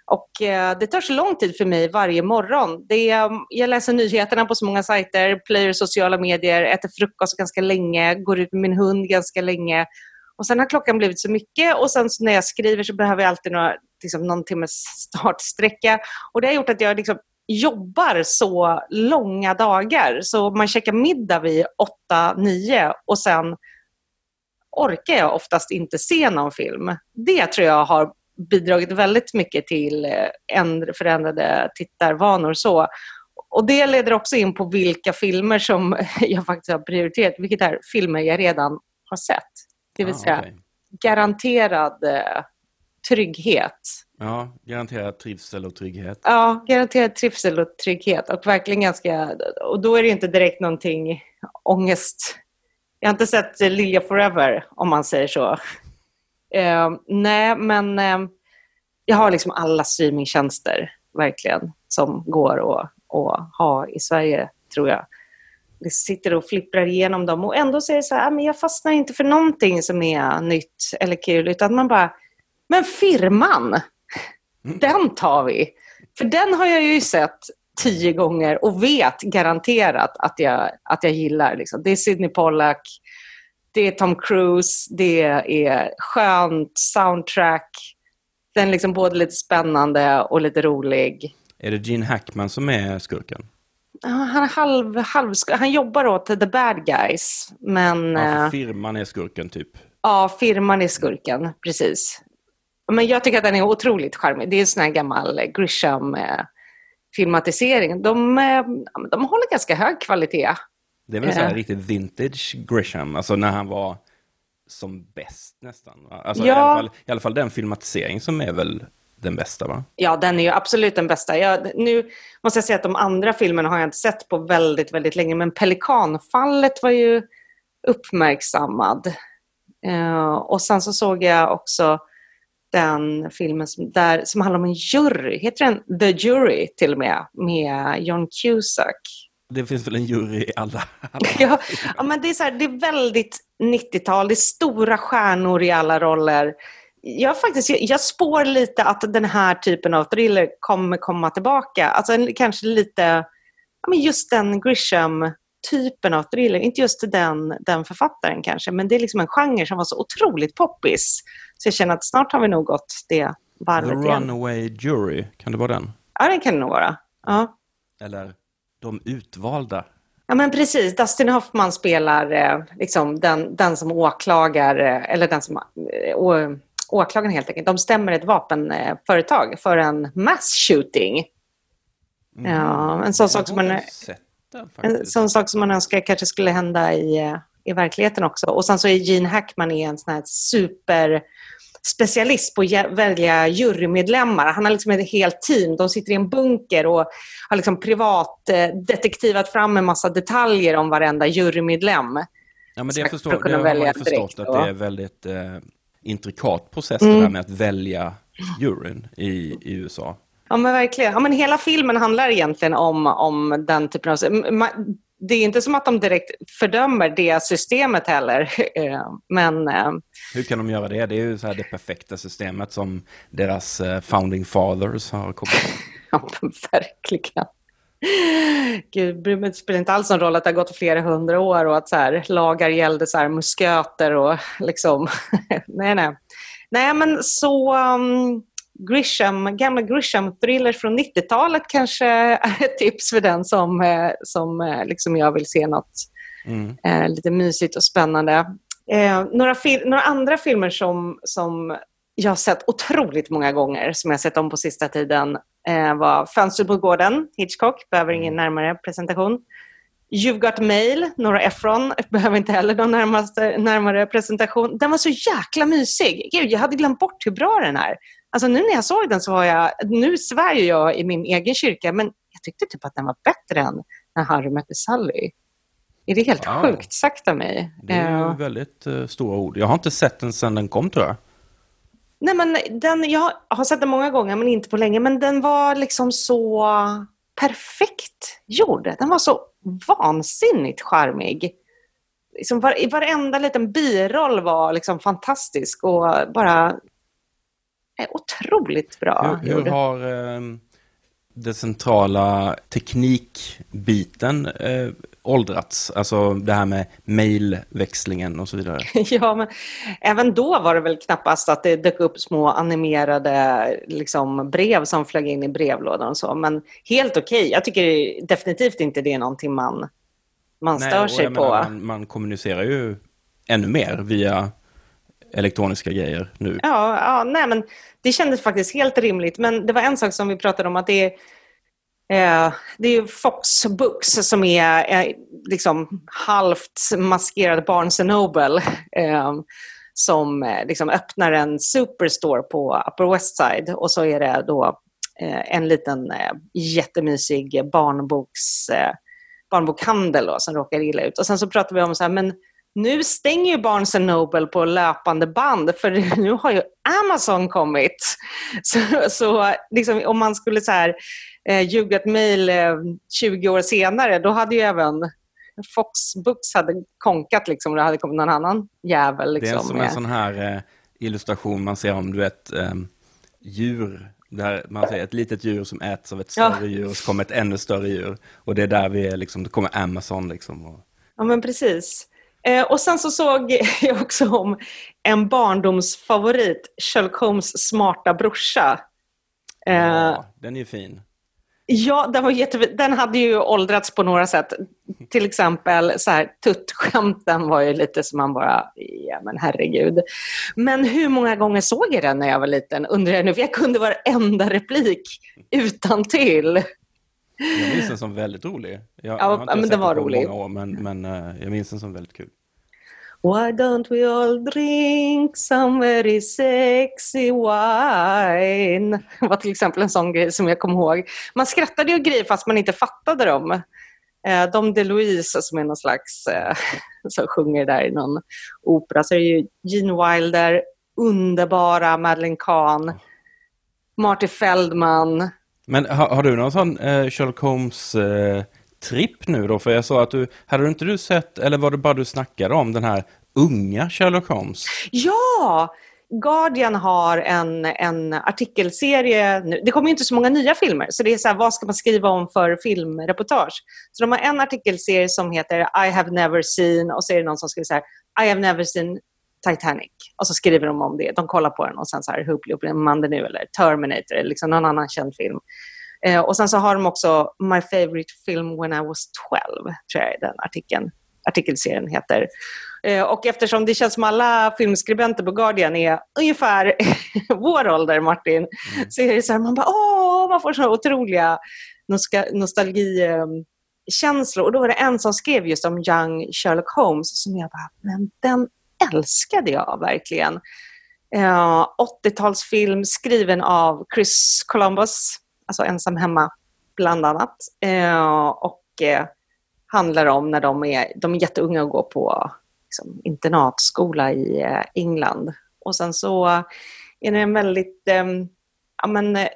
Och eh, det tar så lång tid för mig varje morgon. Det är, mm, jag läser nyheterna på så många sajter, plöjer sociala medier, äter frukost ganska länge, går ut med min hund ganska länge. Och sen har klockan blivit så mycket och sen när jag skriver så behöver jag alltid några, liksom, någon timmes startsträcka. Och det har gjort att jag liksom jobbar så långa dagar. Så man käkar middag vid 8-9 och sen orkar jag oftast inte se någon film. Det tror jag har bidragit väldigt mycket till eh, förändrade tittarvanor. Så. Och Det leder också in på vilka filmer som jag faktiskt har prioriterat, vilket är filmer jag redan har sett. Det vill Ah, säga okej. garanterad eh, trygghet. Ja, garanterat trivsel och trygghet. Ja, garanterad trivsel och trygghet. Och verkligen ganska... Och då är det inte direkt någonting ångest. Jag har inte sett Lilja Forever, om man säger så. Eh, nej, men eh, jag har liksom alla streamingtjänster, verkligen, som går att, att ha i Sverige, tror jag. Jag sitter och flipprar igenom dem och ändå säger så här, "Ah, men jag fastnar inte för någonting som är nytt eller kul, utan man bara, men firman, den tar vi. För den har jag ju sett tio gånger och vet garanterat att jag, att jag gillar. Liksom. Det är Sidney Pollack, det är Tom Cruise, det är skönt soundtrack. Den är liksom både lite spännande och lite rolig. Är det Gene Hackman som är skurken? Han, är halv, halv, han jobbar åt The Bad Guys, men Ja, eh, firman är skurken typ. ja, firman är skurken, precis. Men jag tycker att den är otroligt charmig. Det är en sån här gammal eh, Grisham-filmatisering. De, eh, ja, men de håller ganska hög kvalitet. Det är väl så här riktigt vintage Grisham, alltså när han var som bäst nästan. Alltså Ja. i, alla fall, I alla fall den filmatisering som är väl den bästa va? Ja, den är ju absolut den bästa. Jag, nu måste jag säga att de andra filmerna har jag inte sett på väldigt, väldigt länge. Men Pelikanfallet var ju uppmärksammad. Eh, och sen så såg jag också den filmen som, där, som handlar om en jury. Heter den The Jury till och med? Med John Cusack. Det finns väl en jury i alla... alla. Ja, ja, men det, är så här, det är väldigt 90-tal. Det är stora stjärnor i alla roller. Jag, faktiskt, jag, jag spår lite att den här typen av thriller kommer komma tillbaka. Alltså en, kanske lite, ja, men just den Grisham-typen av thriller. Inte just den, den författaren kanske, men det är liksom en genre som var så otroligt poppis. Så jag känner att snart har vi nog gått det The varvet igen. Runaway Jury, kan det vara den? Ja, det kan det nog vara. Ja. Eller De utvalda? Ja, men precis. Dustin Hoffman spelar eh, liksom den, den som åklagar, eh, eller den som eh, åklagaren helt enkelt. De stämmer ett vapenföretag för en mass shooting. Ja, en sån sak som man, den en sån sak som man önskar kanske skulle hända i, eh, i verkligheten också. Och sen så är Gene Hackman är en sån här super specialist på att välja jurymedlemmar. Han har liksom ett helt team. De sitter i en bunker och har liksom privat eh, detektivat fram en massa detaljer om varenda jurymedlem. Ja, men det, Exakt, förstår, det har man förstått att det är väldigt eh, intrikat process Mm. det där med att välja juryn i, i USA. Ja, men verkligen. Ja, men hela filmen handlar egentligen om, om den typen av... Det är inte som att de direkt fördömer det systemet heller. Eh, Men eh, Hur kan de göra det? Det är ju så här det perfekta systemet som deras eh, founding fathers har kommit ja, verkligen. Gud, det spelar inte alls någon roll att det har gått flera hundra år och att så här, lagar gällde så här, musköter och liksom... nej, nej. Nej, men så... Um, Grisham, gamla Grisham-thrillers från 90-talet kanske är ett tips för den som, eh, som eh, liksom jag vill se något Mm. eh, lite mysigt och spännande. Eh, några, några andra filmer som, som jag har sett otroligt många gånger, som jag har sett om på sista tiden, eh, var Fönstret på gården, Hitchcock, behöver ingen närmare presentation. You've got mail, Nora Ephron, behöver inte heller någon närmaste, närmare presentation. Den var så jäkla mysig. Gud, jag hade glömt bort hur bra den är. Alltså nu när jag såg den så var jag, nu svär jag i min egen kyrka, men jag tyckte typ att den var bättre än när Harry mötte Sally. Är det helt Wow. sjukt sagt av mig? Det är ju Eh, väldigt eh, stora ord. Jag har inte sett den sedan den kom tror jag. nej, men den, jag har sett den många gånger, men inte på länge. Men den var liksom så perfekt gjord. Den var så vansinnigt charmig. liksom var, varenda liten biroll var liksom fantastisk och bara är otroligt bra. Hur, hur har eh, det centrala teknikbiten eh, åldrats? Alltså det här med mailväxlingen och så vidare. Ja, men även då var det väl knappast att det dök upp små animerade liksom, brev som flög in i brevlådan och så. Men helt okej. Jag tycker definitivt inte det är någonting man, man stör och sig på. menar, man, man kommunicerar ju ännu mer via elektroniska grejer nu. Ja, ja, nej, men det kändes faktiskt helt rimligt. Men det var en sak som vi pratade om att det är Eh, det är ju Fox Books som är eh, liksom halvt maskerad Barnes Noble eh, som eh, liksom öppnar en superstore på Upper West Side och så är det då eh, en liten eh, jättemysig barnboks, eh, barnbokhandel då, som råkar illa ut. Och sen så pratade vi om så här, men nu stänger ju Barnes Noble på löpande band för nu har ju Amazon kommit. Så, så liksom, om man skulle så här, eh, ljuga ett mejl eh, 20 år senare, då hade ju även Fox Books hade konkat liksom, och det hade kommit någon annan jävel. Det är Liksom, som en sån här eh, illustration man ser om du vet eh, djur. Där man ser ett litet djur som äts av ett Ja. större djur och så kommer ett ännu större djur. Och det är där vi är, liksom, det kommer Amazon liksom. Och, Ja, men precis. Eh, och sen så såg jag också om en barndomsfavorit, Sherlock Holmes smarta brorsa. Eh, ja, den är ju fin. Ja, den, var jättefin. den hade ju åldrats på några sätt. Till exempel så här, tuttskämten var ju lite som man bara, ja men herregud. Men hur många gånger såg jag den när jag var liten? Undrar jag nu, för jag kunde varenda replik utan till. Jag minns den som väldigt rolig. Jag, Ja, jag men den var på rolig. år, men, men eh, jag minns den som väldigt kul. Why don't we all drink some very sexy wine? Det var till exempel en sån grej som jag kommer ihåg. Man skrattade ju grejer fast man inte fattade dem. Eh, Dom DeLuise som är någon slags, eh, som sjunger där i någon opera. Så är det ju Gene Wilder, underbara Madeleine Kahn, Marty Feldman. Men har, har du någon sån eh, Sherlock Holmes eh, tripp nu då? För jag sa att du, hade du inte du sett, eller var det bara du snackade om den här unga Sherlock Holmes? Ja! Guardian har en, en artikelserie nu. Det kommer ju inte så många nya filmer, så det är så här, vad ska man skriva om för filmreportage? Så de har en artikelserie som heter I have never seen och så är det någon som skriver så här I have never seen Titanic. Och så skriver de om det. De kollar på den och sen så här, hur upplever man det nu? Eller Terminator eller liksom någon annan känd film. Eh, och sen så har de också My favorite film when I was 12, tror jag den artikeln, artikelserien heter. Eh, Och eftersom det känns som alla filmskribenter på Guardian är ungefär vår ålder, Martin, så är det så här, man bara åh, man får så otroliga nostal- nostalgikänslor. Och då var det en som skrev just om Young Sherlock Holmes som jag bara, men den älskade jag verkligen. Eh, 80-talsfilm skriven av Chris Columbus, alltså ensam hemma bland annat. Eh, och eh, handlar om när de är, de är jätteunga och går på liksom, internatskola i eh, England. Och sen så är det en väldigt, eh, ja men eh,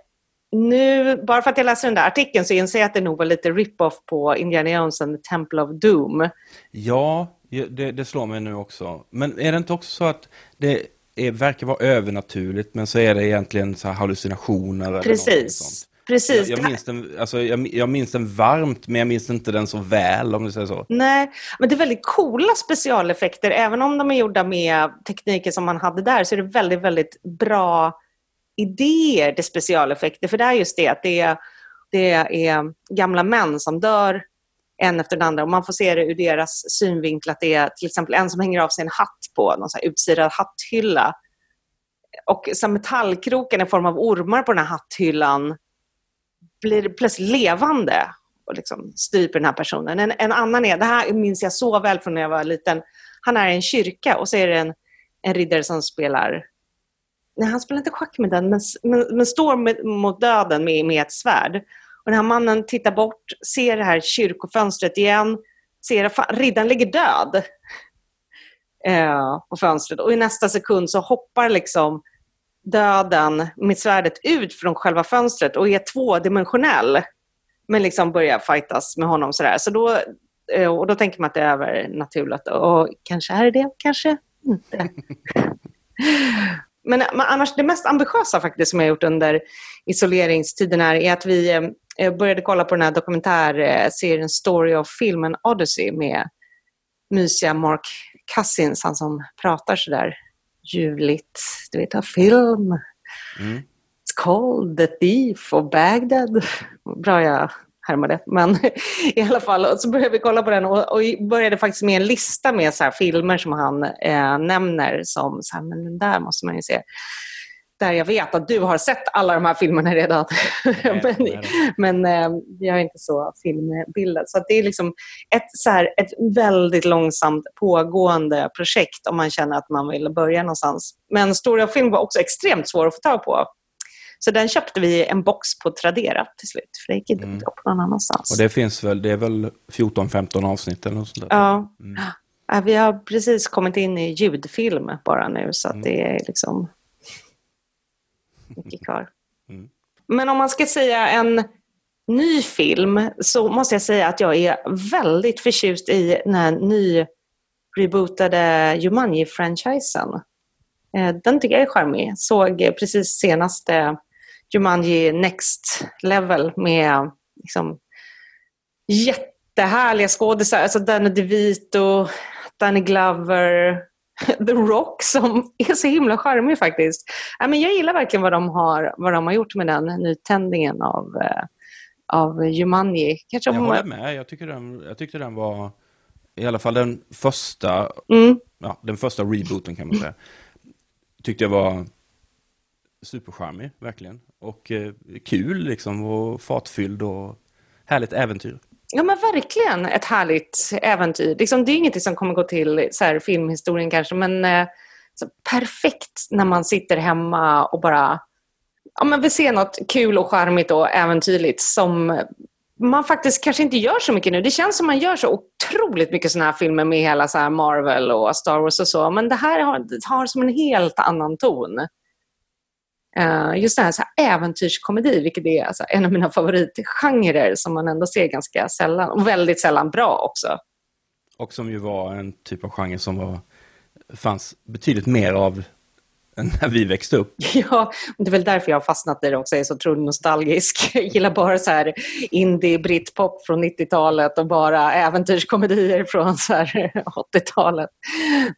nu, bara för att jag läser den där artikeln så inser jag att det nog var lite rip-off på Indiana Jones and the Temple of Doom. Ja, ja, det, det slår mig nu också. Men är det inte också så att det är, verkar vara övernaturligt, men så är det egentligen så hallucinationer? Eller Precis. sånt? Precis. Jag, jag, minns den, alltså, jag, jag minns den varmt, men jag minns inte den så väl, om du säger så. Nej, men det är väldigt coola specialeffekter. Även om de är gjorda med tekniker som man hade där så är det väldigt, väldigt bra idéer till specialeffekter. För det är just det att det är, det är gamla män som dör en efter den andra och man får se det ur deras synvinkel att det är till exempel en som hänger av sig en hatt på någon sån här utsirad hatthylla. Och så metallkroken i form av ormar på den här hatthyllan blir plötsligt levande och liksom stryper den här personen. En, en annan är, det här minns jag så väl från när jag var liten, han är i en kyrka och så är det en, en riddare som spelar, nej han spelar inte schack med den, men, men, men står med, mot döden med, med ett svärd. Och den här mannen tittar bort, ser det här kyrkofönstret igen, ser att riddaren ligger död eh, på fönstret och i nästa sekund så hoppar liksom döden med svärdet ut från själva fönstret och är tvådimensionell men liksom börjar fightas med honom sådär. Så då, Eh, Och då tänker man att det är övernaturligt. Och kanske är det det, kanske inte. men, men annars det mest ambitiösa faktiskt som jag har gjort under isoleringstiden är att vi eh, eh, började kolla på den här dokumentärserien Story of Film and Odyssey med mysiga Mark Cousins, han som pratar sådär ljuvligt. Du vet, av film. Mm. It's called The Thief of Bagdad. Bra jag härmade. Men i alla fall, så började vi kolla på den och, och började faktiskt med en lista med så filmer som han eh, nämner som så här, men den där måste man ju se. Där jag vet att du har sett alla de här filmerna redan. men nej. men eh, jag är inte så filmbildad. Så det är liksom ett, så här, ett väldigt långsamt pågående projekt om man känner att man vill börja någonstans. Men Story of Film var också extremt svår att få tag på. Så den köpte vi en box på Tradera till slut, för det gick inte få på någon annanstans. Och det finns väl, det är väl 14-15 avsnitt eller något sånt där? Ja. Mm. Ja, vi har precis kommit in i ljudfilm bara nu, så att det är liksom mycket kvar. Mm. Men om man ska säga en ny film så måste jag säga att jag är väldigt förtjust i den här ny-rebootade Jumanji-franchisen. Eh, Den tycker jag är charmig. Såg precis senaste Jumanji Next Level med liksom jättehärliga skådisar. Alltså Danny DeVito, Danny Glover, The Rock som är så himla charmig faktiskt. Ja, men jag gillar verkligen vad de har, vad de har gjort med den nytändningen av, eh, av Jumanji. Kanske Jag håller med, jag, tycker den, jag tyckte den var, i alla fall den första, Mm. ja, den första rebooten kan man säga, tyckte jag var supercharmig, verkligen. Och eh, kul liksom, och fartfylld och härligt äventyr. Ja men verkligen ett härligt äventyr. Liksom, det är ingenting som kommer gå till så här, filmhistorien kanske, men eh, så perfekt när man sitter hemma och bara ja, men vill se något kul och charmigt och äventyrligt som man faktiskt kanske inte gör så mycket nu. Det känns som man gör så otroligt mycket sådana här filmer med hela så här Marvel och Star Wars och så, men det här har, det har som en helt annan ton. Eh, just det här, så här äventyrskomedi, vilket är alltså en av mina favoritgenrer som man ändå ser ganska sällan. Och väldigt sällan bra också. Och som ju var en typ av genre som var, fanns betydligt mer av när vi växte upp. Ja, det är väl därför jag har fastnat i det också. Jag är så otroligt nostalgisk. Jag gillar bara så här indie, britpop från 90-talet och bara äventyrskomedier från så här 80-talet.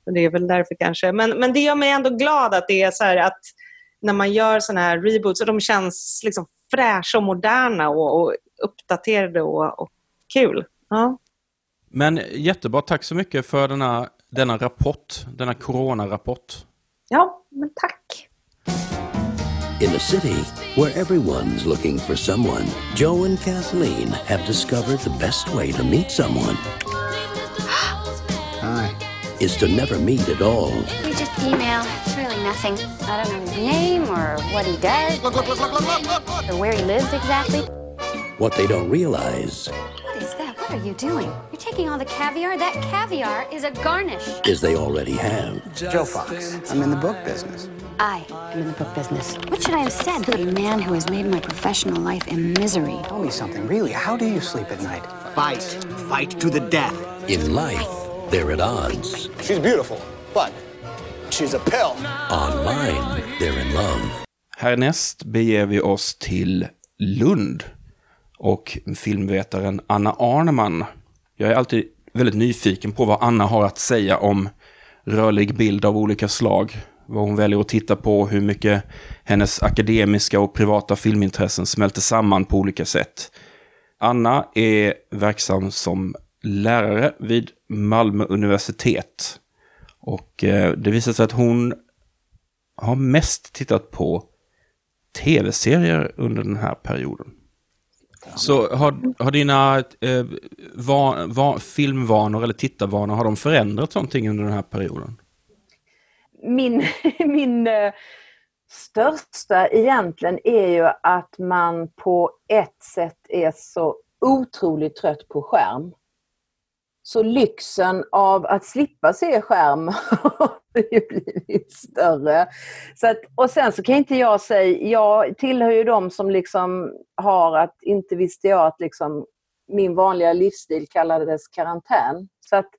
Så Det är väl därför kanske. Men, men det gör mig ändå glad att det är så här att när man gör sådana här reboots så de känns liksom fräscha och moderna och, och uppdaterade och, och kul. Ja. Men jättebra, tack så mycket för denna, denna rapport, denna coronarapport. ja, men tack. In a city where everyone's looking for someone, Joe and Kathleen have discovered the best way to meet someone. is to never meet at all. We just email. It's really nothing. I don't know his name or what he does. Or where he lives exactly. What they don't realize What is that? What are you doing? You're taking all the caviar? That caviar is a garnish. is they already have. Joe Fox. I'm in the book business. I am in the book business. What should I have said? The man who has made my professional life a misery. Tell me something. Really, how do you sleep at night? Fight. Fight to the death. In life, they're at odds. She's beautiful, but she's a pill. Online, they're in love. Härnäst beger vi oss till Lund och filmvetaren Anna Arneman. Jag är alltid väldigt nyfiken på vad Anna har att säga om rörlig bild av olika slag. Vad hon väljer att titta på, hur mycket hennes akademiska och privata filmintressen smälter samman på olika sätt. Anna är verksam som lärare vid Malmö universitet. Och eh, det visar sig att hon har mest tittat på tv-serier under den här perioden. Så har, har dina eh, va, va, filmvanor eller tittarvanor, har de förändrats någonting under den här perioden? min, min eh, största egentligen är ju att man på ett sätt är så otroligt trött på skärm. Så lyxen av att slippa se skärm har ju blivit större. Så att, och sen så kan inte jag säga, jag tillhör ju de som liksom har att, inte visste jag att liksom min vanliga livsstil kallades karantän. Så att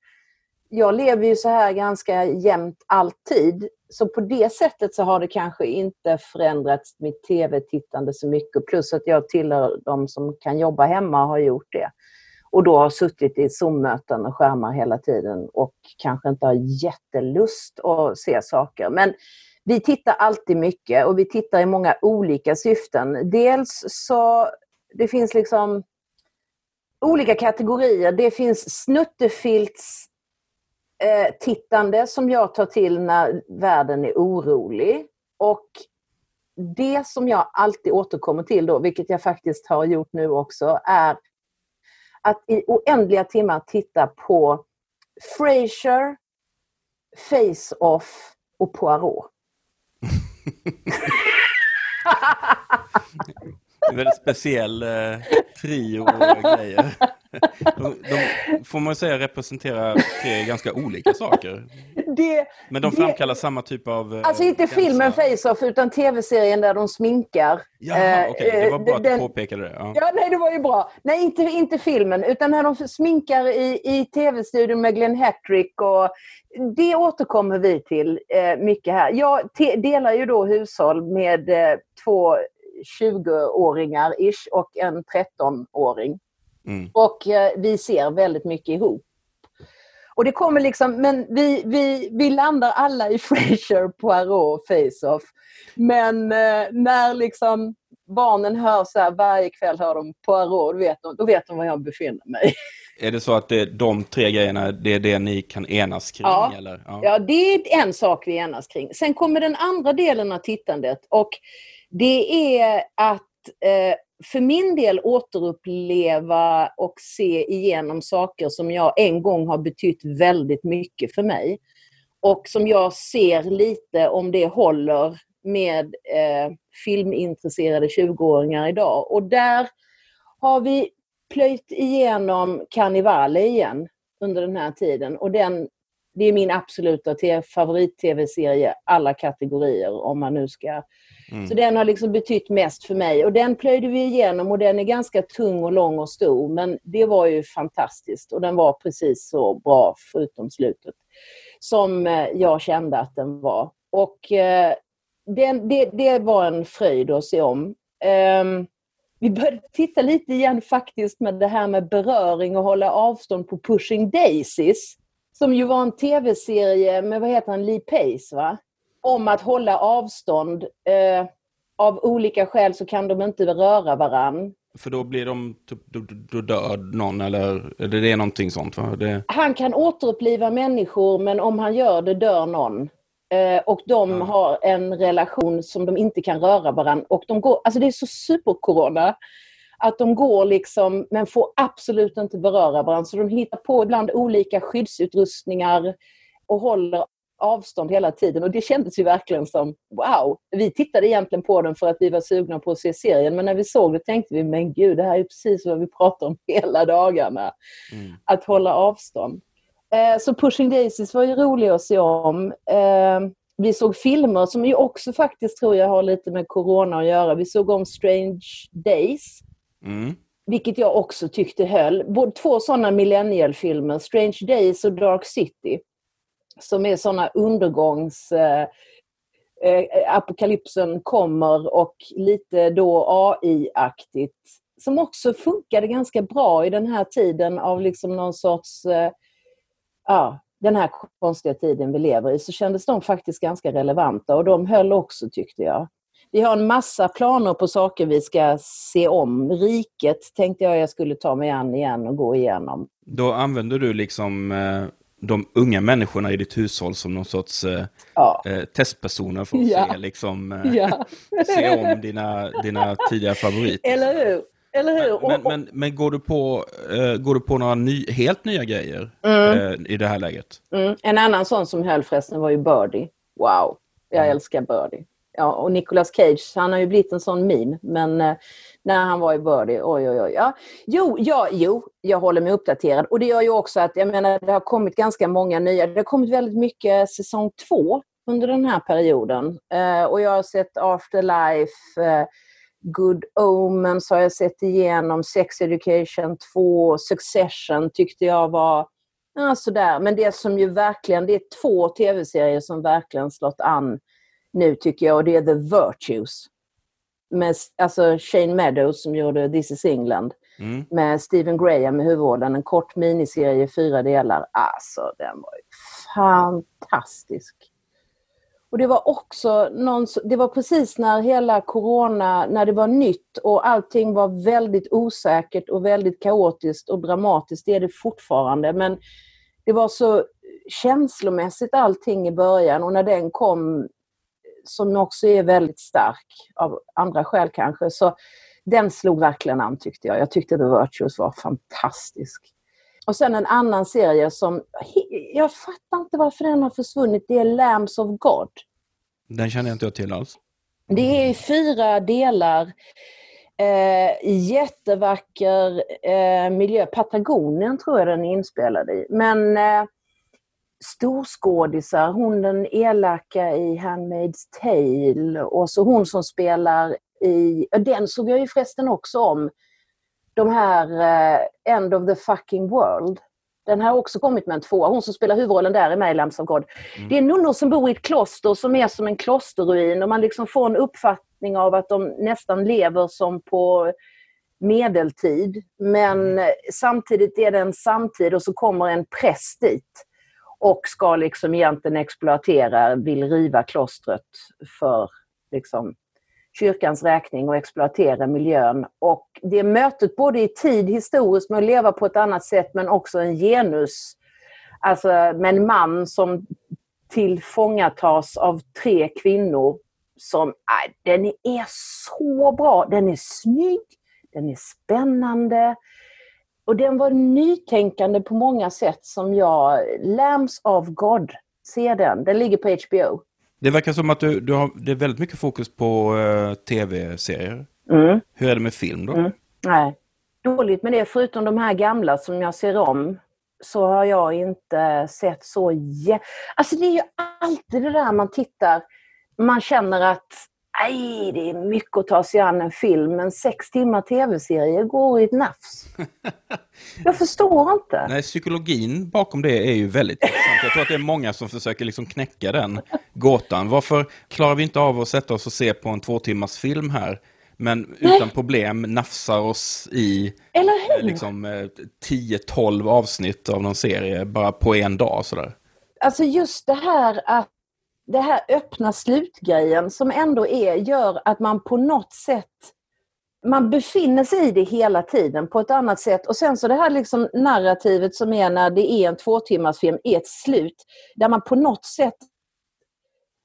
jag lever ju så här ganska jämt alltid. Så på det sättet så har det kanske inte förändrats mitt tv-tittande så mycket. Plus att jag tillhör de som kan jobba hemma och har gjort det. Och då har suttit i Zoom-möten och skärmar hela tiden och kanske inte har jättelust att se saker. Men vi tittar alltid mycket och vi tittar i många olika syften. Dels så det finns liksom olika kategorier. Det finns snuttefilts eh, tittande som jag tar till när världen är orolig. Och det som jag alltid återkommer till då, vilket jag faktiskt har gjort nu också, är att i oändliga timmar titta på Frasier, Face-Off och Poirot. En väldigt speciell eh, trio grejer. De, de, får man säga representerar tre ganska olika saker. Det, Men de det- framkallar samma typ av... eh, Alltså inte känsla. filmen Face-Off utan tv-serien där de sminkar. Eh, okej. Det var bra att du påpekade det. Ja. Ja, nej, det var ju bra. Nej, inte, inte filmen, utan när de sminkar i, i tv-studion med Glenn Hattrick. Och det återkommer vi till eh, mycket här. Jag delar ju då hushåll med eh, två 20-åringar ish och en 13-åring. Mm. Och eh, vi ser väldigt mycket ihop. Och det kommer liksom, men vi, vi, vi landar alla i Frasier, Poirot, Face-Off. Men eh, när liksom barnen hör så här, varje kväll hör de Poirot, då vet de, då vet de var jag befinner mig. Är det så att det, de tre grejerna, det är det ni kan enas kring? Ja. Eller? Ja, det är en sak vi enas kring. Sen kommer den andra delen av tittandet och det är att eh, för min del återuppleva och se igenom saker som jag en gång har betytt väldigt mycket för mig. Och som jag ser lite om det håller med eh, filmintresserade 20-åringar idag. Och där har vi plöjt igenom Carnivale igen under den här tiden. Och den, det är min absoluta favorit-tv-serie, alla kategorier om man nu ska... Mm. Så den har liksom betytt mest för mig. Och den plöjde vi igenom och den är ganska tung och lång och stor. Men det var ju fantastiskt och den var precis så bra, förutom slutet, som eh, jag kände att den var. Och eh, den, det, det var en fröjd att se om. Ehm, vi började titta lite igen faktiskt med det här med beröring och hålla avstånd på Pushing Daisies. Som ju var en tv-serie med, vad heter han, Lee Pace va? Om att hålla avstånd. Eh, av olika skäl så kan de inte röra varann. För då blir de, typ, då, dör någon eller, eller det är någonting sånt va? Det, Han kan återuppliva människor men om han gör det dör någon. Eh, och de har en relation som de inte kan röra varandra. Och de går, alltså det är så supercorona. Att de går liksom, men får absolut inte beröra varandra. Så de hittar på ibland olika skyddsutrustningar och håller avstånd hela tiden. Och det kändes ju verkligen som, wow! Vi tittade egentligen på den för att vi var sugna på att se serien. Men när vi såg det tänkte vi, men gud, det här är precis vad vi pratar om hela dagarna. Att hålla avstånd. Eh, så Pushing Daisies var ju rolig att se om. Eh, vi såg filmer som ju också faktiskt tror jag har lite med corona att göra. Vi såg om Strange Days. mm. Vilket jag också tyckte höll. Både två sådana millennialfilmer, Strange Days och Dark City. Som är sådana undergångs... Eh, eh, apokalypsen kommer och lite då AI-aktigt. Som också funkade ganska bra i den här tiden av liksom någon sorts... Eh, ja, den här konstiga tiden vi lever i. Så kändes de faktiskt ganska relevanta och de höll också tyckte jag. Vi har en massa planer på saker vi ska se om. Riket tänkte jag jag skulle ta mig an igen och gå igenom. Då använder du liksom eh, de unga människorna i ditt hushåll som någon sorts eh, Ja. eh, testpersoner för att Ja. se, liksom, eh, Ja. se om dina, dina tidigare favoriter. Eller hur? Eller hur? Men, men, men går, du på, eh, går du på några ny, helt nya grejer Mm. eh, i det här läget? Mm. En annan sån som höll förresten var ju Birdie. Wow, jag älskar Birdie. Ja, och Nicolas Cage, han har ju blivit en sån meme. Men när han var i Birdie, oj oj oj. Ja. Jo, ja, jo, jag håller mig uppdaterad. Och det gör ju också att, jag menar, det har kommit ganska många nya. Det har kommit väldigt mycket säsong två under den här perioden. Eh, och jag har sett Afterlife, eh, Good Omens har jag sett igenom, Sex Education 2, Succession tyckte jag var ja, sådär. Men det som ju verkligen, det är två tv-serier som verkligen slått an nu tycker jag och det är The Virtues. Med alltså Shane Meadows som gjorde This is England. Mm. Med Stephen Graham i huvudrollen. En kort miniserie i fyra delar. Alltså den var ju fantastisk. Och det var också någon, det var precis när hela corona, när det var nytt och allting var väldigt osäkert och väldigt kaotiskt och dramatiskt. Det är det fortfarande. Men det var så känslomässigt allting i början och när den kom, som också är väldigt stark av andra skäl kanske, så den slog verkligen an tyckte jag. Jag tyckte The Virtues var fantastisk. Och sen en annan serie som, jag fattar inte varför den har försvunnit, det är Lambs of God. Den känner jag inte till alls. Det är fyra delar. Eh, jättevacker eh, miljö. Patagonien tror jag den är inspelad i. Men eh, storskådisar, hon den elaka i Handmaid's Tale och så hon som spelar i, den såg jag ju förresten också om, de här eh, End of the fucking world. Den har också kommit med en tvåa. Hon som spelar huvudrollen där är med i Lambs of God. Mm. Det är nunnor som bor i ett kloster som är som en klosterruin och man liksom får en uppfattning av att de nästan lever som på medeltid. Men mm. samtidigt är det en samtid och så kommer en präst dit och ska liksom egentligen exploatera, vill riva klostret för liksom kyrkans räkning och exploatera miljön. Och det mötet både i tid historiskt med att leva på ett annat sätt men också en genus, alltså med en man som tillfångatas av tre kvinnor som, äh, den är så bra, den är snygg, den är spännande och den var nytänkande på många sätt som jag, Lambs of God, ser den, den ligger på HBO. Det verkar som att du, du har, det är väldigt mycket fokus på uh, tv-serier. Mm. Hur är det med film då? Mm. Nej, dåligt med det. Förutom de här gamla som jag ser om så har jag inte sett så... Jä... Alltså det är ju alltid det där man tittar, man känner att Nej, det är mycket att ta sig an en film, men sex timmar tv-serie går i ett nafs. Jag förstår inte. Nej, psykologin bakom det är ju väldigt intressant. Jag tror att det är många som försöker liksom knäcka den gåtan. Varför klarar vi inte av att sätta oss och se på en två timmars film här? Men utan Nej. problem nafsar oss i hur? liksom 10-12 avsnitt av någon serie bara på en dag sådär. Alltså just det här att det här öppna slutgrejen som ändå är, gör att man på något sätt man befinner sig i det hela tiden på ett annat sätt. Och sen så det här liksom narrativet som är när det är en två timmars film är ett slut. Där man på något sätt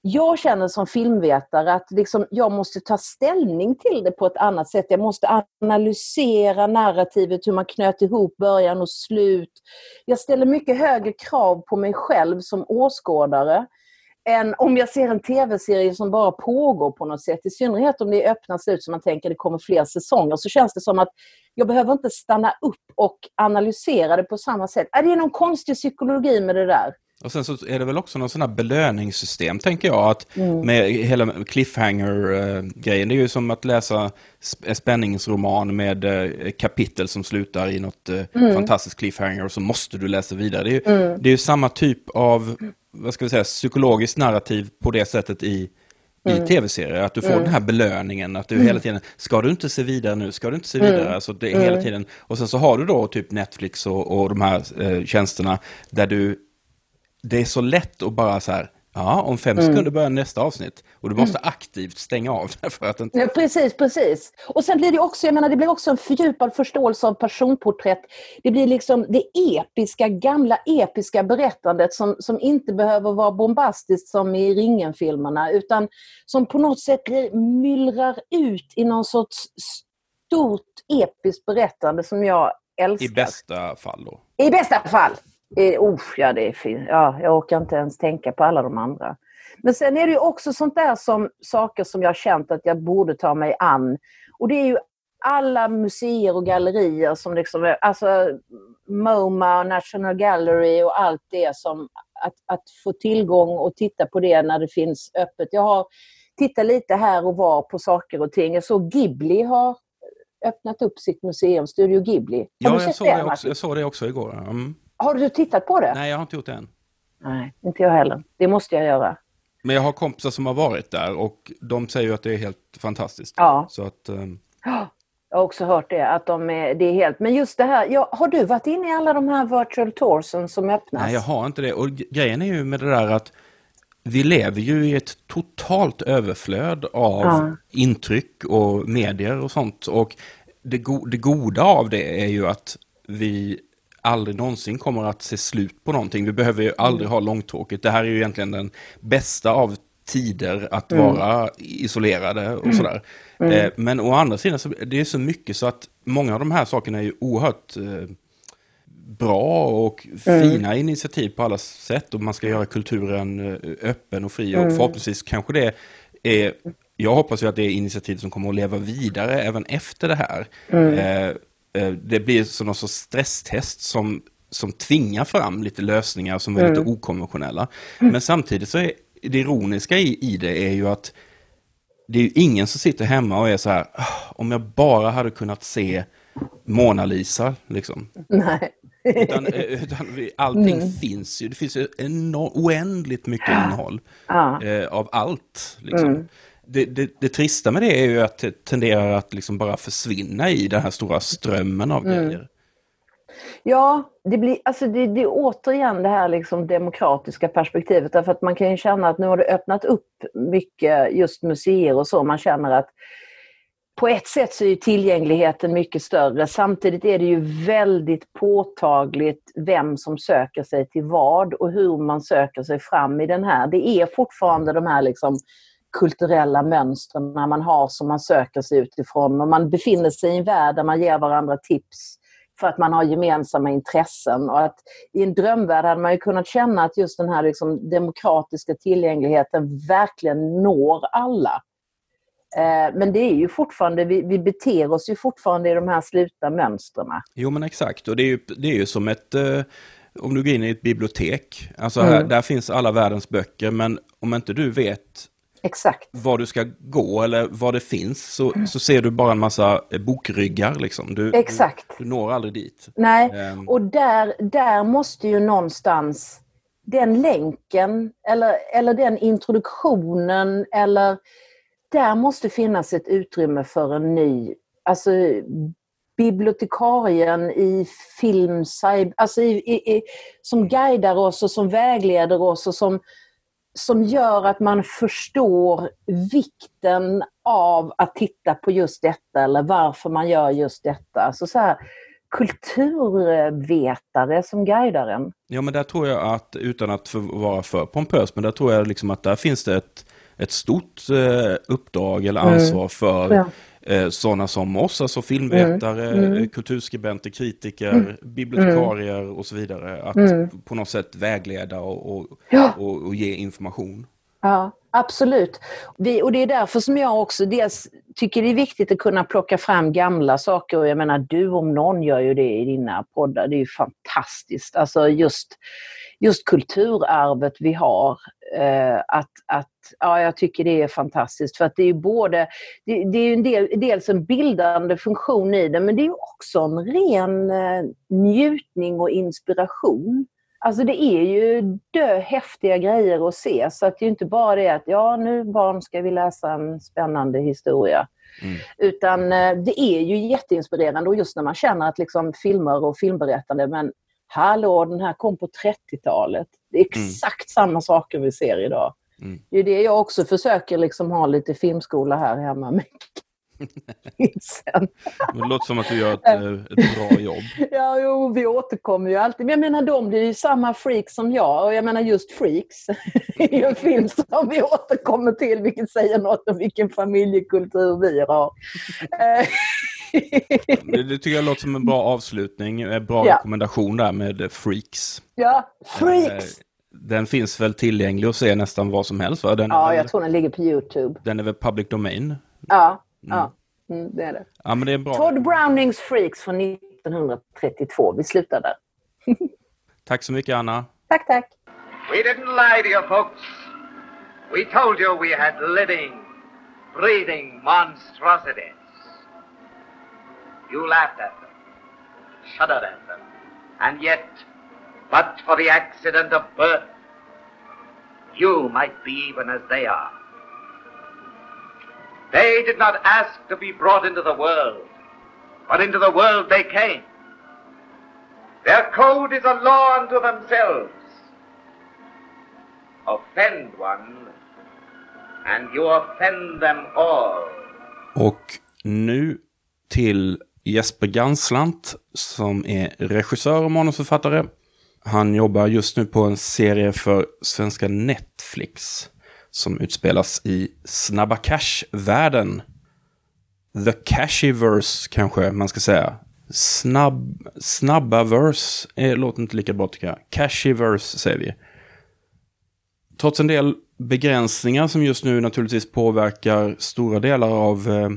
jag känner som filmvetare att liksom jag måste ta ställning till det på ett annat sätt. Jag måste analysera narrativet, hur man knöt ihop början och slut. Jag ställer mycket högre krav på mig själv som åskådare än om jag ser en tv-serie som bara pågår på något sätt. I synnerhet om det är öppna slut som man tänker det kommer fler säsonger. Så känns det som att jag behöver inte stanna upp och analysera det på samma sätt. Är det någon konstig psykologi med det där? Och sen så är det väl också någon sån här belöningssystem, tänker jag. Att mm. Med hela cliffhanger-grejen. Det är ju som att läsa spänningsroman med eh, kapitel som slutar i något eh, mm. fantastiskt cliffhanger och så måste du läsa vidare. Det är ju, mm. det är ju samma typ av vad ska vi säga, psykologiskt narrativ på det sättet i, mm. i tv-serier. Att du får mm. den här belöningen, att du mm. hela tiden, ska du inte se vidare nu, ska du inte se vidare, mm. alltså det är hela mm. tiden. Och sen så har du då typ Netflix och, och de här eh, tjänsterna där du, det är så lätt att bara så här, Ja, om fem mm. sekunder börjar nästa avsnitt. Och du måste mm. aktivt stänga av det för att inte... Ja, precis, precis. Och sen blir det också, jag menar, det blir också en fördjupad förståelse av personporträtt. Det blir liksom det episka, gamla episka berättandet som, som inte behöver vara bombastiskt som i Ringen-filmerna, utan som på något sätt myllrar ut i någon sorts stort episkt berättande som jag älskar. I bästa fall då? I bästa fall! Oh, ja, det är fint. Ja, jag orkar inte ens tänka på alla de andra. Men sen är det ju också sånt där som saker som jag känt att jag borde ta mig an. Och det är ju alla museer och gallerier som liksom, alltså MoMA och National Gallery och allt det som att, att få tillgång och titta på det när det finns öppet. Jag har titta lite här och var på saker och ting. Jag såg Ghibli har öppnat upp sitt museum, Studio Ghibli. Har Ja, jag såg, det, också, jag såg det också igår. Mm. Har du tittat på det? Nej, jag har inte gjort det än. Nej, inte jag heller. Det måste jag göra. Men jag har kompisar som har varit där och de säger ju att det är helt fantastiskt. Ja. Så att, ehm, Jag har också hört det, att de är, det är helt... Men just det här, ja, har du varit inne i alla de här virtual toursen som öppnas? nej, jag har inte det. Och grejen är ju med det där att vi lever ju i ett totalt överflöd av Ja. intryck och medier och sånt. Och det, go det goda av det är ju att vi aldrig någonsin kommer att se slut på någonting. Vi behöver ju aldrig ha långtråkigt. Det här är ju egentligen den bästa av tider att Mm. vara isolerade och Mm. sådär. Mm. Eh, men å andra sidan så det är så mycket så att många av de här sakerna är ju oerhört eh, bra och Mm. fina initiativ på alla sätt och man ska göra kulturen eh, öppen och fri och Mm. förhoppningsvis kanske det är jag hoppas ju att det är initiativ som kommer att leva vidare även efter det här. Mm. Eh, det blir som någon sorts stresstest som, som tvingar fram lite lösningar som är Mm. lite okonventionella. Men samtidigt så är det ironiska i, i det är ju att det är ju ingen som sitter hemma och är så här, "Ah, om jag bara hade kunnat se Mona Lisa, liksom. Nej. Utan, eh, utan allting Mm. finns ju, det finns ju enorm, oändligt mycket innehåll Ja. eh, av allt. Liksom. Mm. Det, det, det trista med det är ju att det tenderar att liksom bara försvinna i den här stora strömmen av Mm. grejer. Ja, det, blir, alltså det, det är återigen det här liksom demokratiska perspektivet. Därför att man kan ju känna att nu har det öppnat upp mycket just museer och så. Man känner att på ett sätt så är tillgängligheten mycket större. Samtidigt är det ju väldigt påtagligt vem som söker sig till vad och hur man söker sig fram i den här. Det är fortfarande de här liksom kulturella mönstren man har som man söker sig utifrån. Och man befinner sig i en värld där man ger varandra tips för att man har gemensamma intressen. Och att I en drömvärld hade man ju kunnat känna att just den här liksom demokratiska tillgängligheten verkligen når alla. Eh, Men det är ju fortfarande, vi, vi beter oss ju fortfarande i de här slutna mönstren. Jo men exakt, och det är ju, det är ju som ett, eh, om du går in i ett bibliotek, alltså Mm. här, där finns alla världens böcker, men om inte du vet Exakt. var du ska gå eller vad det finns så, så ser du bara en massa eh, bokryggar liksom. Du, Exakt. Du, du når aldrig dit. Nej, Ehm. och där, där måste ju någonstans den länken eller, eller den introduktionen eller där måste finnas ett utrymme för en ny, alltså bibliotekarien i film, alltså i, i, i, som guidar oss och som vägleder oss och som, som gör att man förstår vikten av att titta på just detta eller varför man gör just detta. Alltså så här, kulturvetare som guidar en. Ja men där tror jag att, utan att för, vara för pompös, men där tror jag liksom att där finns det ett, ett stort eh, uppdrag eller Mm. ansvar för Ja. Eh, sådana som oss, alltså filmvetare, Mm. Mm. kulturskribenter, kritiker, Mm. bibliotekarier och så vidare. Att Mm. på något sätt vägleda och, och, Ja. och, och ge information. Ja, absolut. Vi, och det är därför som jag också dels tycker det är viktigt att kunna plocka fram gamla saker. Och jag menar, du om någon gör ju det i dina poddar. Det är ju fantastiskt. Alltså just, just kulturarvet vi har. Eh, att, att, ja, jag tycker det är fantastiskt. För att det är ju både, det, det är ju en del, dels en bildande funktion i det, men det är ju också en ren eh, njutning och inspiration. Alltså det är ju dö häftiga grejer att se. Så att det är inte bara det att ja, nu barn ska vi läsa en spännande historia. Utan eh, det är ju jätteinspirerande och just när man känner att liksom filmer och filmberättande, men hallå, den här kom på 30-talet. Det är exakt samma saker vi ser idag. Mm. Det är det jag också försöker liksom ha lite filmskola här hemma med kidsen. Det låter som att du gör ett, eh, ett bra jobb. Ja, jo, vi återkommer ju alltid. Men jag menar, de blir ju samma freaks som jag. Och jag menar just freaks. Är ju en film som vi återkommer till, vilket säger något om vilken familjekultur vi har. Det, tycker jag låter som en bra avslutning, en bra Ja. rekommendation där med Freaks. ja, freaks! Eh, Den finns väl tillgänglig att se nästan vad som helst va? Den, Ja, väl, jag tror den ligger på Youtube. den är väl public domain? Ja, ja. Mm, det är det. Ja men det är bra. Todd Brownings Freaks från 1932. Vi slutar där. Tack så mycket Anna. Tack, tack. We didn't lie to you folks. We told you we had living, breeding monstrosities. You laughed at them, shuddered at them, and yet, but for the accident of birth, you might be even as they are. They did not ask to be brought into the world, but into the world they came. Their code is a law unto themselves. Offend one, and you offend them all. Och nu till Jesper Ganslant som är regissör och manusförfattare. Han jobbar just nu på en serie för svenska Netflix som utspelas i Snabba Cash-världen. The Cashiverse kanske man ska säga. Snabb, snabbaverse är, låter inte lika bra tycker jag. Cashiverse säger vi. Trots en del begränsningar som just nu naturligtvis påverkar stora delar av eh,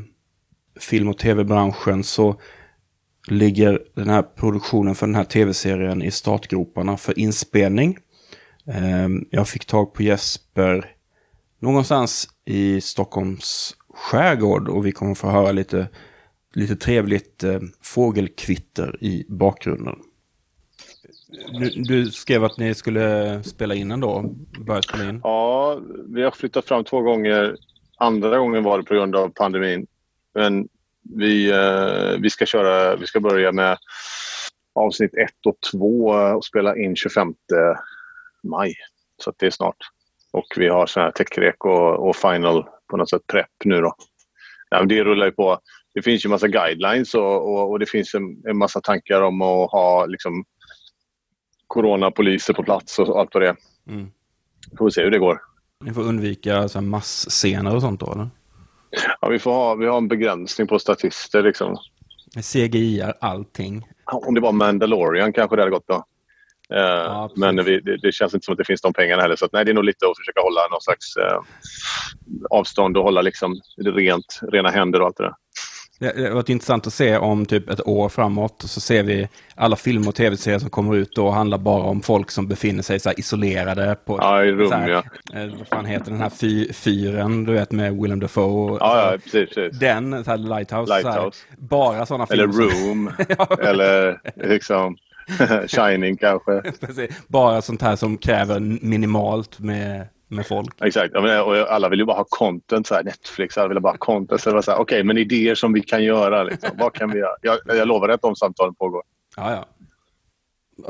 film och tv-branschen så ligger den här produktionen för den här tv-serien i startgroparna för inspelning. Eh, jag fick tag på Jesper någonstans i Stockholms skärgård och vi kommer få höra lite, lite trevligt eh, fågelkvitter i bakgrunden. Du, du, skrev att ni skulle spela in ändå, börja spela in. Ja, vi har flyttat fram två gånger. Andra gången var det på grund av pandemin. Men vi, eh, vi, ska, köra, vi ska börja med avsnitt 1 och 2 och spela in 25 maj. Så det är snart. Och vi har sån här techrek och, och final på något sätt prep nu då. Ja, det rullar ju på. Det finns ju massa guidelines och, och, och det finns en, en, massa tankar om att ha liksom, coronapoliser på plats och allt vad det är. Mm. Får vi se hur det går. Ni får undvika så här massscener och sånt då eller? Ja, vi, får ha, vi har en begränsning på statister liksom. CGI är allting. Om det var Mandalorian kanske det hade gått då. Uh, ja, men vi, det, det, känns inte som att det finns de pengarna heller. Så att, nej, det är nog lite att försöka hålla någon slags uh, avstånd och hålla liksom rent, rena händer och allt det där. Det har varit intressant att se om typ ett år framåt så ser vi alla filmer och tv-serier som kommer ut då handlar bara om folk som befinner sig så isolerade på ja, i rum, här, ja. Eh, vad fan heter den här fy, fyren, du vet med Willem Dafoe. Ja, ja precis, precis. Den, så här, Lighthouse. Lighthouse. Så här, bara sådana filmer. Eller Room. eller liksom Shining kanske. Precis. Bara sånt här som kräver minimalt med med folk. Exakt, och alla vill ju bara ha content. Så här, Netflix, alla vill bara ha content. Okej, okay, men idéer som vi kan göra. Liksom. Vad kan vi göra? Jag, jag lovar att de samtalen pågår. Ja, ja.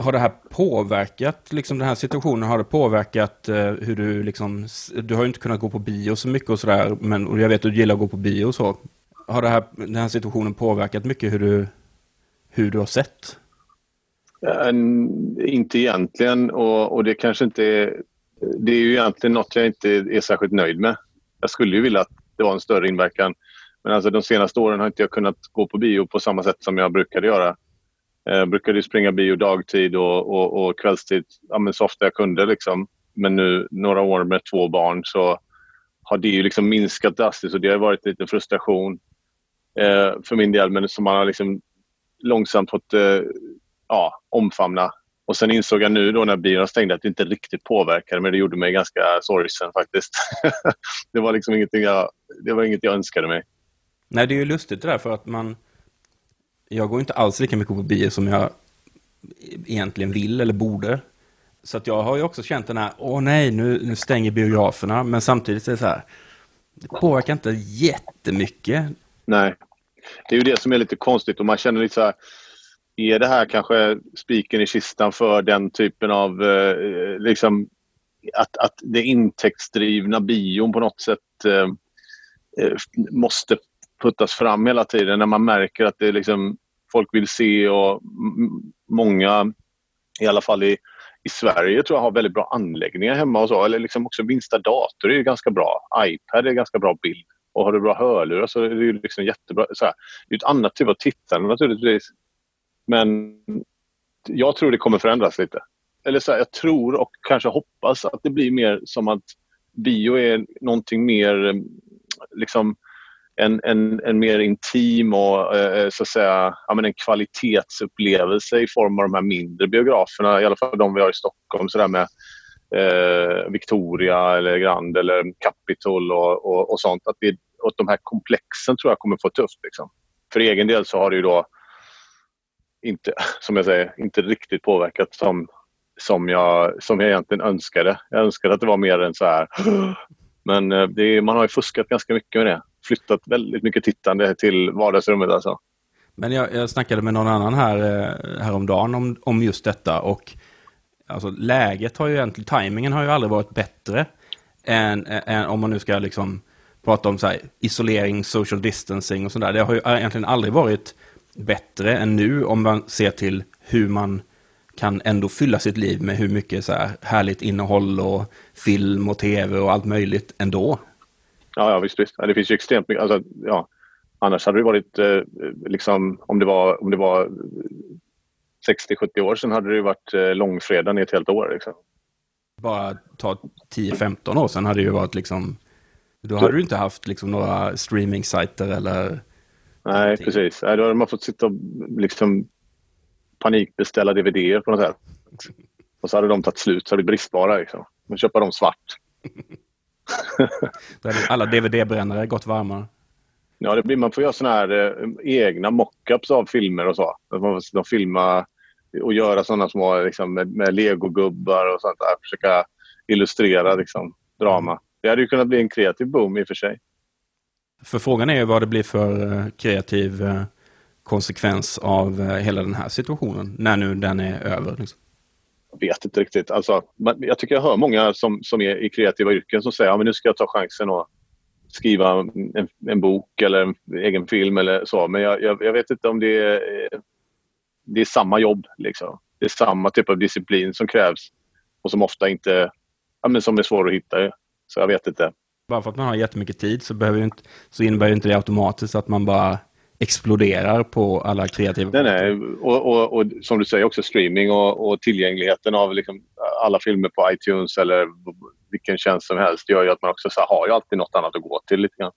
Har det här påverkat, liksom den här situationen, har det påverkat eh, hur du liksom, du har ju inte kunnat gå på bio så mycket och sådär, men och jag vet att du gillar att gå på bio och så. Har det här, den här situationen påverkat mycket hur du, hur du har sett? Inte egentligen och, och det kanske inte är det är ju egentligen något jag inte är särskilt nöjd med. Jag skulle ju vilja att det var en större inverkan. Men alltså de senaste åren har inte jag kunnat gå på bio på samma sätt som jag brukade göra. Jag brukade springa bio dagtid och, och, och kvällstid ja, men så ofta jag kunde. Liksom. Men nu några år med två barn så har det ju liksom minskat drastiskt och det har varit lite frustration eh, för min del. Men som man har liksom långsamt fått eh, ja, omfamna och sen insåg jag nu då när bion stängde att det inte riktigt påverkade men det gjorde mig ganska sorgsen faktiskt. det var liksom ingenting jag, det var inget jag önskade mig. Nej, det är ju lustigt det där för att man... Jag går inte alls lika mycket på bio som jag egentligen vill eller borde. Så att jag har ju också känt den här, åh nej, nu, nu stänger biograferna. Men samtidigt är det så här, det påverkar inte jättemycket. Nej, det är ju det som är lite konstigt och man känner lite så här, är det här kanske spiken i kistan för den typen av eh, liksom att, att det intäktsdrivna bion på något sätt eh, eh måste puttas fram hela tiden när man märker att det liksom folk vill se och många, i alla fall i, i Sverige, tror jag har väldigt bra anläggningar hemma och så. Eller liksom också minsta dator är ganska bra. iPad är ganska bra bild. Och har du bra hörlurar så är det liksom jättebra. Så här, det är ett annat typ av tittande naturligtvis. Men jag tror det kommer förändras lite. Eller så här, jag tror och kanske hoppas att det blir mer som att bio är någonting mer eh, liksom en, en, en mer intim och eh, så att säga ja, men en kvalitetsupplevelse i form av de här mindre biograferna, i alla fall de vi har i Stockholm. Så där med eh, Victoria eller Grand eller Capitol och, och, och, sånt. Att vi, att de här komplexen tror jag kommer få tufft. Liksom. För egen del så har det ju då inte, som jag säger, inte riktigt påverkat som, som, jag, som jag egentligen önskade. Jag önskade att det var mer än så här. Men eh, det är, man har ju fuskat ganska mycket med det. Flyttat väldigt mycket tittande till vardagsrummet alltså. Men jag, jag snackade med någon annan här eh, häromdagen om, om just detta och alltså läget har ju egentligen, tajmingen har ju aldrig varit bättre än, än om man nu ska liksom prata om så här, isolering, social distancing och sådär. Det har ju egentligen aldrig varit bättre än nu om man ser till hur man kan ändå fylla sitt liv med hur mycket så här härligt innehåll och film och tv och allt möjligt ändå. Ja, ja visst, visst. Det finns ju extremt mycket. Alltså, ja. Annars hade det varit, eh, liksom, om det var, om det var 60-70 år sedan hade det varit eh, långfredagen i ett helt år. Liksom. Bara ta 10-15 år sedan hade det ju varit liksom, då hade du inte haft liksom några streaming-sajter eller Nej, precis. Då hade man fått sitta och liksom panikbeställa DVD på något sätt. Och så hade de tagit slut så hade det bristvara. Liksom. Man köper dem svart. Då hade alla DVD-brännare gått varma. Ja, det blir, man får göra såna här eh, egna mockups av filmer och så. Man får filma och göra sådana små liksom, med, med legogubbar och sånt där. Försöka illustrera liksom, drama. Det hade ju kunnat bli en kreativ boom i och för sig. För frågan är ju vad det blir för eh, kreativ eh, konsekvens av eh, hela den här situationen när nu den är över. Liksom. Jag vet inte riktigt. Alltså, jag tycker jag hör många som, som är i kreativa yrken som säger att ja, nu ska jag ta chansen och skriva en, en, bok eller en egen film eller så. Men jag, jag, jag vet inte om det är, det är samma jobb. Liksom. Det är samma typ av disciplin som krävs och som ofta inte ja, men som är svår att hitta. Så jag vet inte. Bara för att man har jättemycket tid så, behöver inte, så innebär inte det automatiskt att man bara exploderar på alla kreativa Nej, nej. Och, och, och, som du säger också streaming och, och tillgängligheten av liksom alla filmer på iTunes eller vilken tjänst som helst gör ju att man också så har ju alltid något annat att gå till lite grann.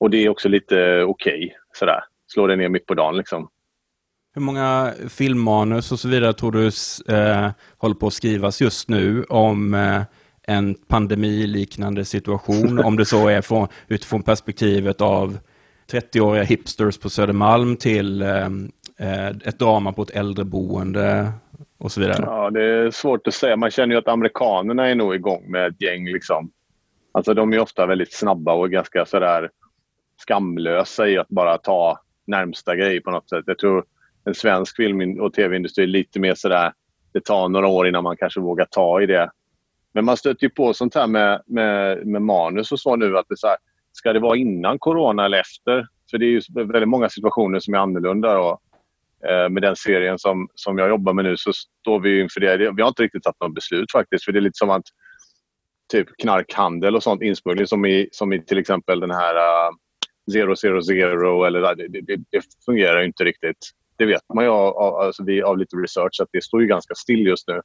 Och det är också lite okej okay, sådär. Slå det ner mitt på dagen liksom. Hur många filmmanus och så vidare tror du eh, håller på att skrivas just nu om eh, en pandemiliknande situation? om det så är från, utifrån perspektivet av 30-åriga hipsters på Södermalm till eh, eh, ett drama på ett äldreboende och så vidare? Ja, det är svårt att säga. Man känner ju att amerikanerna är nog igång med ett gäng. Liksom. Alltså, de är ofta väldigt snabba och ganska sådär skamlösa i att bara ta närmsta grej på något sätt. Jag tror en svensk film och tv-industri är lite mer sådär, det tar några år innan man kanske vågar ta i det. Men man stöter ju på sånt här med, med, med manus och så nu att det så här, Ska det vara innan corona eller efter? För det är ju väldigt många situationer som är annorlunda. Och, eh, med den serien som, som jag jobbar med nu så står vi inför det. Vi har inte riktigt tagit något beslut faktiskt. För det är lite som att typ knarkhandel och sånt, insmuggling som i, som i till exempel den här uh, Zero Zero Zero. Eller, det, det, det fungerar inte riktigt. Det vet man ju av, alltså vi, av lite research att det står ju ganska still just nu.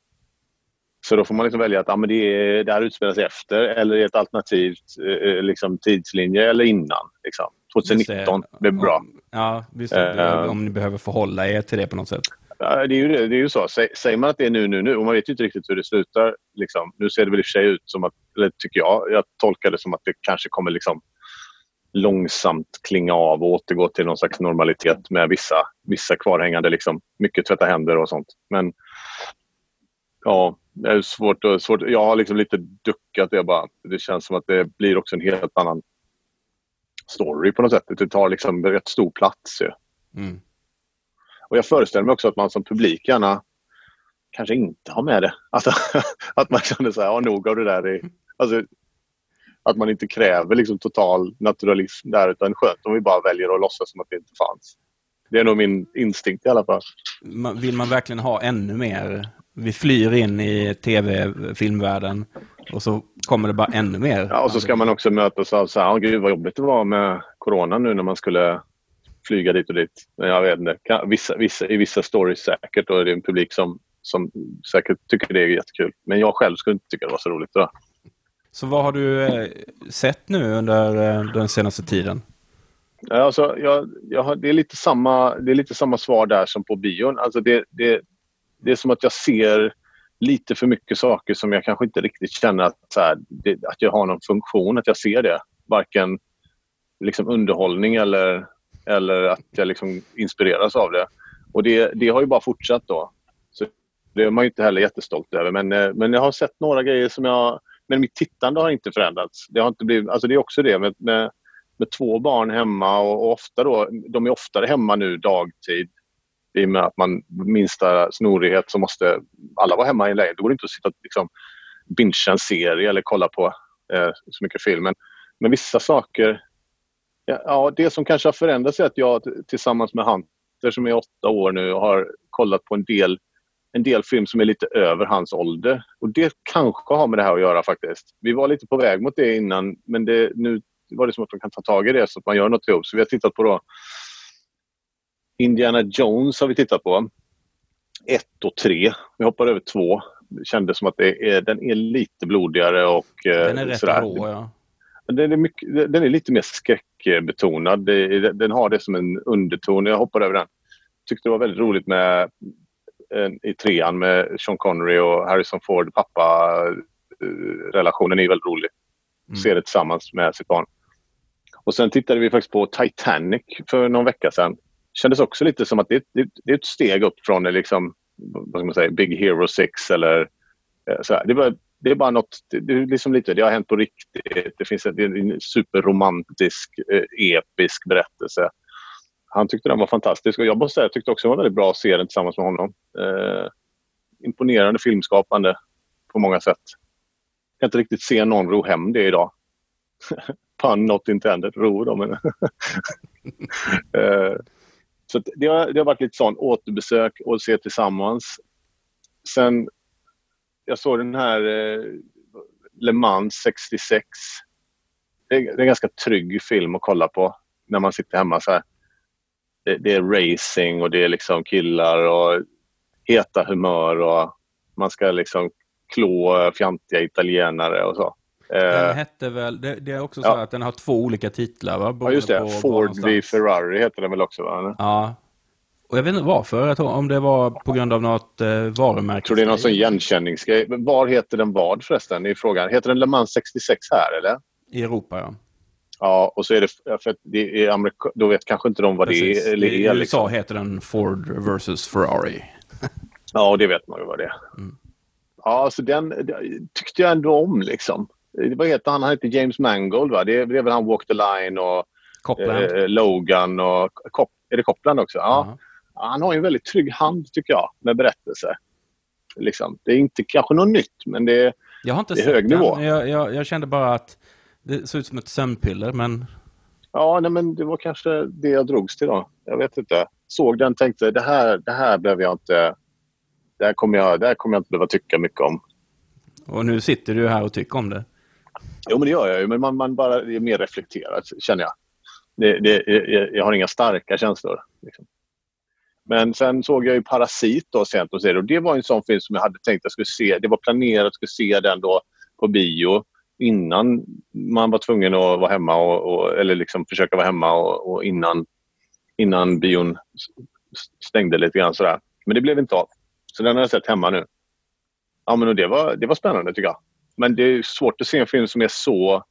Så då får man liksom välja att ja, men det, är, det här utspelar sig efter eller ett alternativt eh, liksom, tidslinje eller innan. Liksom. 2019 det blir bra. Ja, visst, uh, om ni behöver förhålla er till det på något sätt. Ja, det är ju, det, det är ju så. Säger man att det är nu, nu, nu och man vet ju inte riktigt hur det slutar. Liksom. Nu ser det väl i och för sig ut som att, eller tycker jag, jag tolkar det som att det kanske kommer liksom långsamt klinga av och återgå till någon slags normalitet med vissa, vissa kvarhängande, liksom, mycket tvätta händer och sånt. Men ja, det är svårt, och, svårt. Jag har liksom lite duckat det bara. Det känns som att det blir också en helt annan story på något sätt. Det tar liksom rätt stor plats. Ju. Mm. Och jag föreställer mig också att man som publik gärna kanske inte har med det. Alltså, att man känner så här, ja nog av det där. Är, alltså, att man inte kräver liksom total naturalism där utan skönt om vi bara väljer att låtsas som att det inte fanns. Det är nog min instinkt i alla fall. Vill man verkligen ha ännu mer vi flyr in i tv-filmvärlden och så kommer det bara ännu mer. Ja, och så ska man också mötas av så här, oh, gud vad jobbigt det var med corona nu när man skulle flyga dit och dit. Men jag vet inte, vissa, vissa, i vissa stories säkert och det är en publik som, som säkert tycker det är jättekul. Men jag själv skulle inte tycka det var så roligt. Då. Så vad har du eh, sett nu under eh, den senaste tiden? Alltså, jag, jag har, det, är lite samma, det är lite samma svar där som på bion. Alltså det, det, det är som att jag ser lite för mycket saker som jag kanske inte riktigt känner att, så här, det, att jag har någon funktion, att jag ser det. Varken liksom underhållning eller, eller att jag liksom inspireras av det. Och det, det har ju bara fortsatt då. Så det är man ju inte heller jättestolt över. Men, eh, men jag har sett några grejer som jag... Men mitt tittande har inte förändrats. Det, har inte blivit, alltså det är också det med, med, med två barn hemma och, och, ofta då, de är oftare hemma nu dagtid. I och med att man minsta snorighet så måste alla vara hemma i en lägenhet. Det går inte att sitta och liksom, bingea en serie eller kolla på eh, så mycket film. Men, men vissa saker... Ja, ja, det som kanske har förändrats är att jag tillsammans med Hunter som är åtta år nu har kollat på en del, en del film som är lite över hans ålder. Och Det kanske har med det här att göra faktiskt. Vi var lite på väg mot det innan men det, nu var det som att man kan ta tag i det så att man gör något ihop. Så vi har tittat på då Indiana Jones har vi tittat på. Ett och tre. Vi hoppar över två. Det kändes som att det är, den är lite blodigare och eh, Den är rätt sådär. rå, ja. Den är, mycket, den är lite mer skräckbetonad. Den har det som en underton. Jag hoppar över den. Tyckte det var väldigt roligt med en- i trean med Sean Connery och Harrison Ford. Pappa-relationen är väldigt rolig. Se det tillsammans med sitt barn. Och sen tittade vi faktiskt på Titanic för någon vecka sedan. Kändes också lite som att det, det, det är ett steg upp från eh, liksom, vad ska man säga, Big Hero 6 eller eh, så här. Det, var, det är bara något, det, är liksom lite, det har hänt på riktigt. Det finns en, det är en superromantisk, eh, episk berättelse. Han tyckte den var fantastisk och jag måste säga, jag tyckte också det var väldigt bra att se den tillsammans med honom. Eh, imponerande filmskapande på många sätt. Jag kan inte riktigt se någon ro hem det idag. Pun not intended, ro då men... Eh, så att det, har, det har varit lite sånt återbesök och se tillsammans. Sen, jag såg den här eh, Le Mans 66. Det är, det är en ganska trygg film att kolla på när man sitter hemma så här. Det, det är racing och det är liksom killar och heta humör och man ska liksom klå fjantiga italienare och så. Den Eh, hette väl, det, det är också så Ja. att den har två olika titlar va? ja, just det. Ford v Ferrari heter den väl också? Va? Ja. Och jag vet inte varför, jag tror, om det var på grund av något eh, varumärke. Jag tror det är någon sån igenkänningsgrej. Men var heter den vad förresten? i frågan. Heter den Le Mans 66 här eller? I Europa ja. Ja, och så är det för det är Amerika, då vet kanske inte de vad Precis. det är. Eller I är USA liksom. heter den Ford versus Ferrari. Ja, och det vet man ju vad det är. Ja, så den tyckte jag ändå om liksom. Vad heter han? Han heter James Mangold va? Det är, det är väl han Walk the Line och eh, Logan och Cop, är det Copland också? Ja. Ja, Han har ju en väldigt trygg hand tycker jag med berättelser. Liksom. Det är inte kanske något nytt men det är, Jag har inte det är hög den. nivå. Jag, jag, jag kände bara att det såg ut som ett sömnpiller, men Ja, nej, men det var kanske det jag drogs till då. Jag vet inte. Såg den tänkte det här, det här behöver jag inte... Det här kommer jag, det här kommer jag inte behöva tycka mycket om. och nu sitter du här och tycker om det. Jo, men det gör jag ju. Men man, man bara är mer reflekterad, känner jag. Det, det, jag, jag har inga starka känslor. Liksom. Men sen såg jag ju Parasit då sent och och det var en sån film som jag hade tänkt att jag skulle se. Det var planerat att jag skulle se den då på bio innan man var tvungen att vara hemma och, och eller liksom försöka vara hemma och, och innan, innan bion stängde lite grann sådär. Men det blev inte av. Så den har jag sett hemma nu. Ja, men och det, var, det var spännande tycker jag. Men det är svårt att se en film som är så,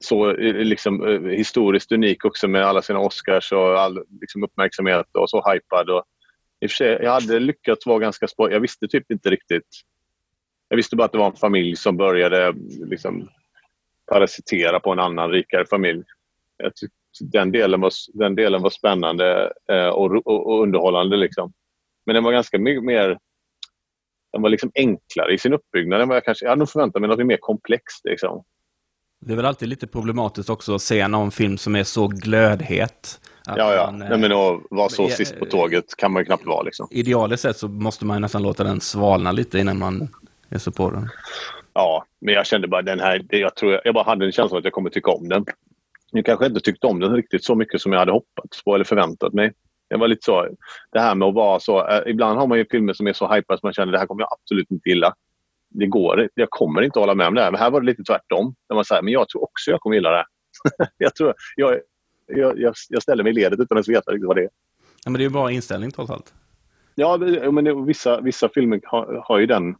så eh, liksom, eh, historiskt unik också med alla sina Oscars och all liksom, uppmärksamhet och så hypad. Och, I och för sig, jag hade lyckats vara ganska spår. Jag visste typ inte riktigt. Jag visste bara att det var en familj som började liksom, parasitera på en annan rikare familj. Jag tyckte den, delen var, den delen var spännande eh, och, och, och underhållande. Liksom. Men den var ganska mycket mer den var liksom enklare i sin uppbyggnad än vad jag kanske... Jag hade nog förväntat mig något mer komplext. Liksom. Det är väl alltid lite problematiskt också att se någon film som är så glödhet. att Ja, ja. man, eh, Nej, men att vara så eh, sist på tåget kan man ju knappt vara. Liksom. Idealiskt sett så måste man nästan låta den svalna lite innan man ger sig på den. Ja, men jag kände bara den här... Jag, tror, jag bara hade en känsla att jag kommer tycka om den. Nu kanske jag inte tyckte om den riktigt så mycket som jag hade hoppats på eller förväntat mig. Det var lite så, det här med att vara så... Eh, ibland har man ju filmer som är så hypade att man känner det här kommer jag absolut inte gilla. Det går. Jag kommer inte hålla med om det här. Men här var det lite tvärtom. Där man säger, men jag tror också jag kommer gilla det här. jag, tror, jag, jag, jag, jag ställer mig i ledet utan att veta riktigt vad det är. Ja, men det är ju en bra inställning trots allt. Ja, men det, vissa, vissa filmer har, har ju den,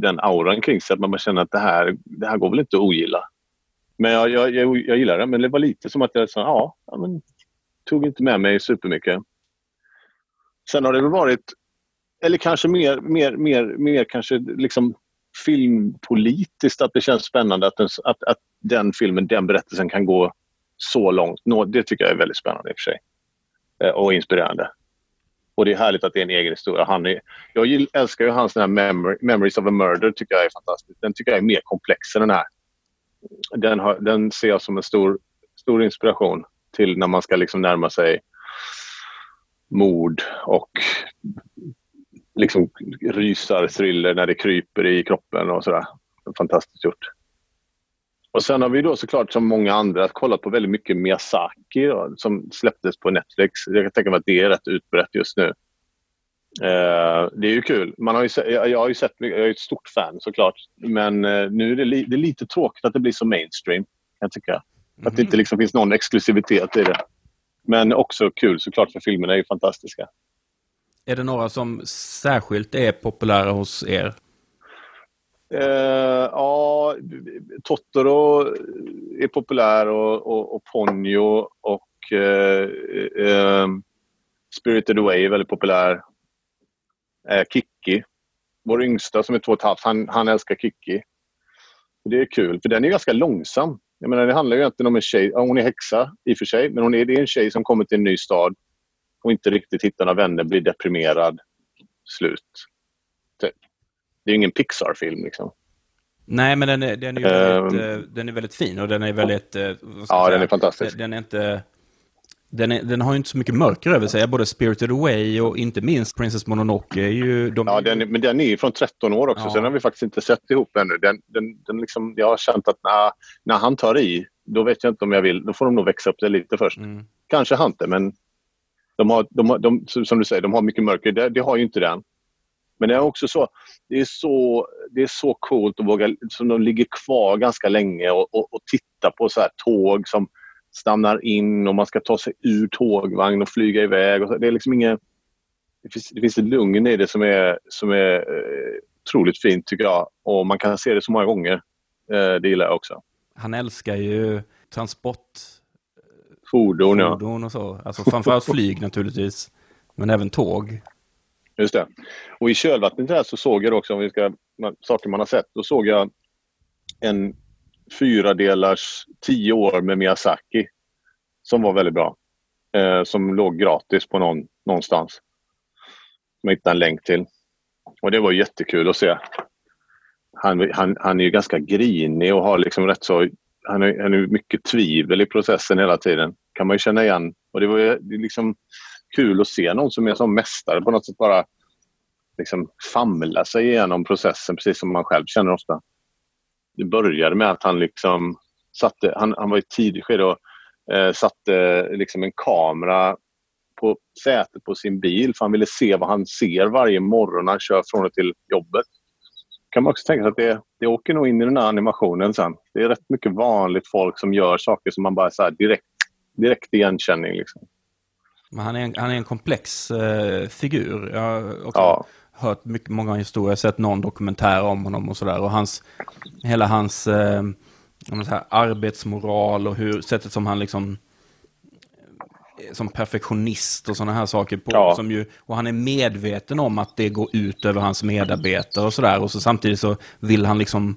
den auran kring sig att man känner att det här, det här går väl inte att ogilla. Men jag, jag, jag, jag gillar det. Men det var lite som att jag sa, ja, ja men, tog inte med mig supermycket. Sen har det väl varit, eller kanske mer, mer, mer, mer kanske liksom filmpolitiskt att det känns spännande att den, att, att den filmen, den berättelsen kan gå så långt. Nå, det tycker jag är väldigt spännande i och för sig. Eh, och inspirerande. Och det är härligt att det är en egen historia. Han är, jag gill, älskar ju hans den här Memory, Memories of a Murder. tycker jag är fantastisk. Den tycker jag är mer komplex än den här. Den, har, den ser jag som en stor, stor inspiration till när man ska liksom närma sig mord och liksom rysar, thriller när det kryper i kroppen och sådär. Fantastiskt gjort. Och sen har vi då såklart som många andra kollat på väldigt mycket Miyazaki då, som släpptes på Netflix. Jag kan tänka mig att det är rätt utbrett just nu. Eh, det är ju kul. Man har ju, se- jag, jag har ju sett, jag är ett stort fan såklart. Men eh, nu är det, li, det är lite tråkigt att det blir så mainstream. Kan jag tycka. Att det inte liksom finns någon exklusivitet i det. Men också kul såklart för filmerna är ju fantastiska. Är det några som särskilt är populära hos er? Eh, ja, Totoro är populär och, och, och Ponyo och eh, eh, Spirited Away är väldigt populär. Eh, Kiki, vår yngsta som är två och ett halvt, han, han älskar Kiki. Och det är kul, för den är ganska långsam. Jag menar, det handlar ju egentligen om en tjej, ja, hon är häxa i och för sig, men hon är, det är en tjej som kommer till en ny stad och inte riktigt hittar några vänner, blir deprimerad, slut. Typ. Det är ju ingen Pixar-film liksom. Nej, men den är, den är, väldigt, eh, den är väldigt fin och den är väldigt... eh. Ja, den är fantastisk. Den är inte... Den, är, den har ju inte så mycket mörker över sig. Både Spirited Away och inte minst Princess Mononoke är ju... De, Ja, den, men den är ju från 13 år också, Ja. så den har vi faktiskt inte sett ihop ännu. Den, den, den liksom, jag har känt att när, när han tar i, då vet jag inte om jag vill. Då får de nog växa upp det lite först. Mm. Kanske Hunter, men de har, de har, de, som du säger, de har mycket mörker. Det, det har ju inte den. Men det är också så, det är så, det är så coolt att våga, som de ligger kvar ganska länge och, och, och titta på så här tåg som stannar in och man ska ta sig ur tågvagn och flyga iväg. Och. Det är liksom inget, det finns, det finns ett lugn i det som är, som är eh, otroligt fint tycker jag. Och man kan se det så många gånger. Eh, det gillar jag också. Han älskar ju transport, Fordon, ja. fordon och så. Alltså framförallt flyg naturligtvis. Men även tåg. Just det. Och i kölvattnet där så såg jag också, om vi ska, saker man har sett, då såg jag en fyra delars tio år med Miyazaki som var väldigt bra. Eh, som låg gratis på någon, någonstans. Som jag hittade en länk till. Och det var jättekul att se. Han, han, han är ju ganska grinig och har liksom rätt så... Han är, han är mycket tvivel i processen hela tiden. kan man ju känna igen. Och det var ju det är liksom kul att se någon som är som mästare på något sätt bara liksom famla sig igenom processen precis som man själv känner ofta. Det började med att han liksom satte, han, han var i ett tidigt skede och eh, satte liksom en kamera på sätet på sin bil för han ville se vad han ser varje morgon när han kör från och till jobbet. kan man också tänka sig att det, det åker nog in i den här animationen sen. Det är rätt mycket vanligt folk som gör saker som man bara så direkt, direkt igenkänning. Liksom. Men han är en, han är en komplex eh, figur. Jag har också Ja. Hört mycket, många historier, sett någon dokumentär om honom och sådär. Och hans, hela hans eh, säger, arbetsmoral och hur, sättet som han liksom eh, som perfektionist och sådana här saker på. Ja. Som ju, och han är medveten om att det går ut över hans medarbetare och sådär. Och så samtidigt så vill han liksom,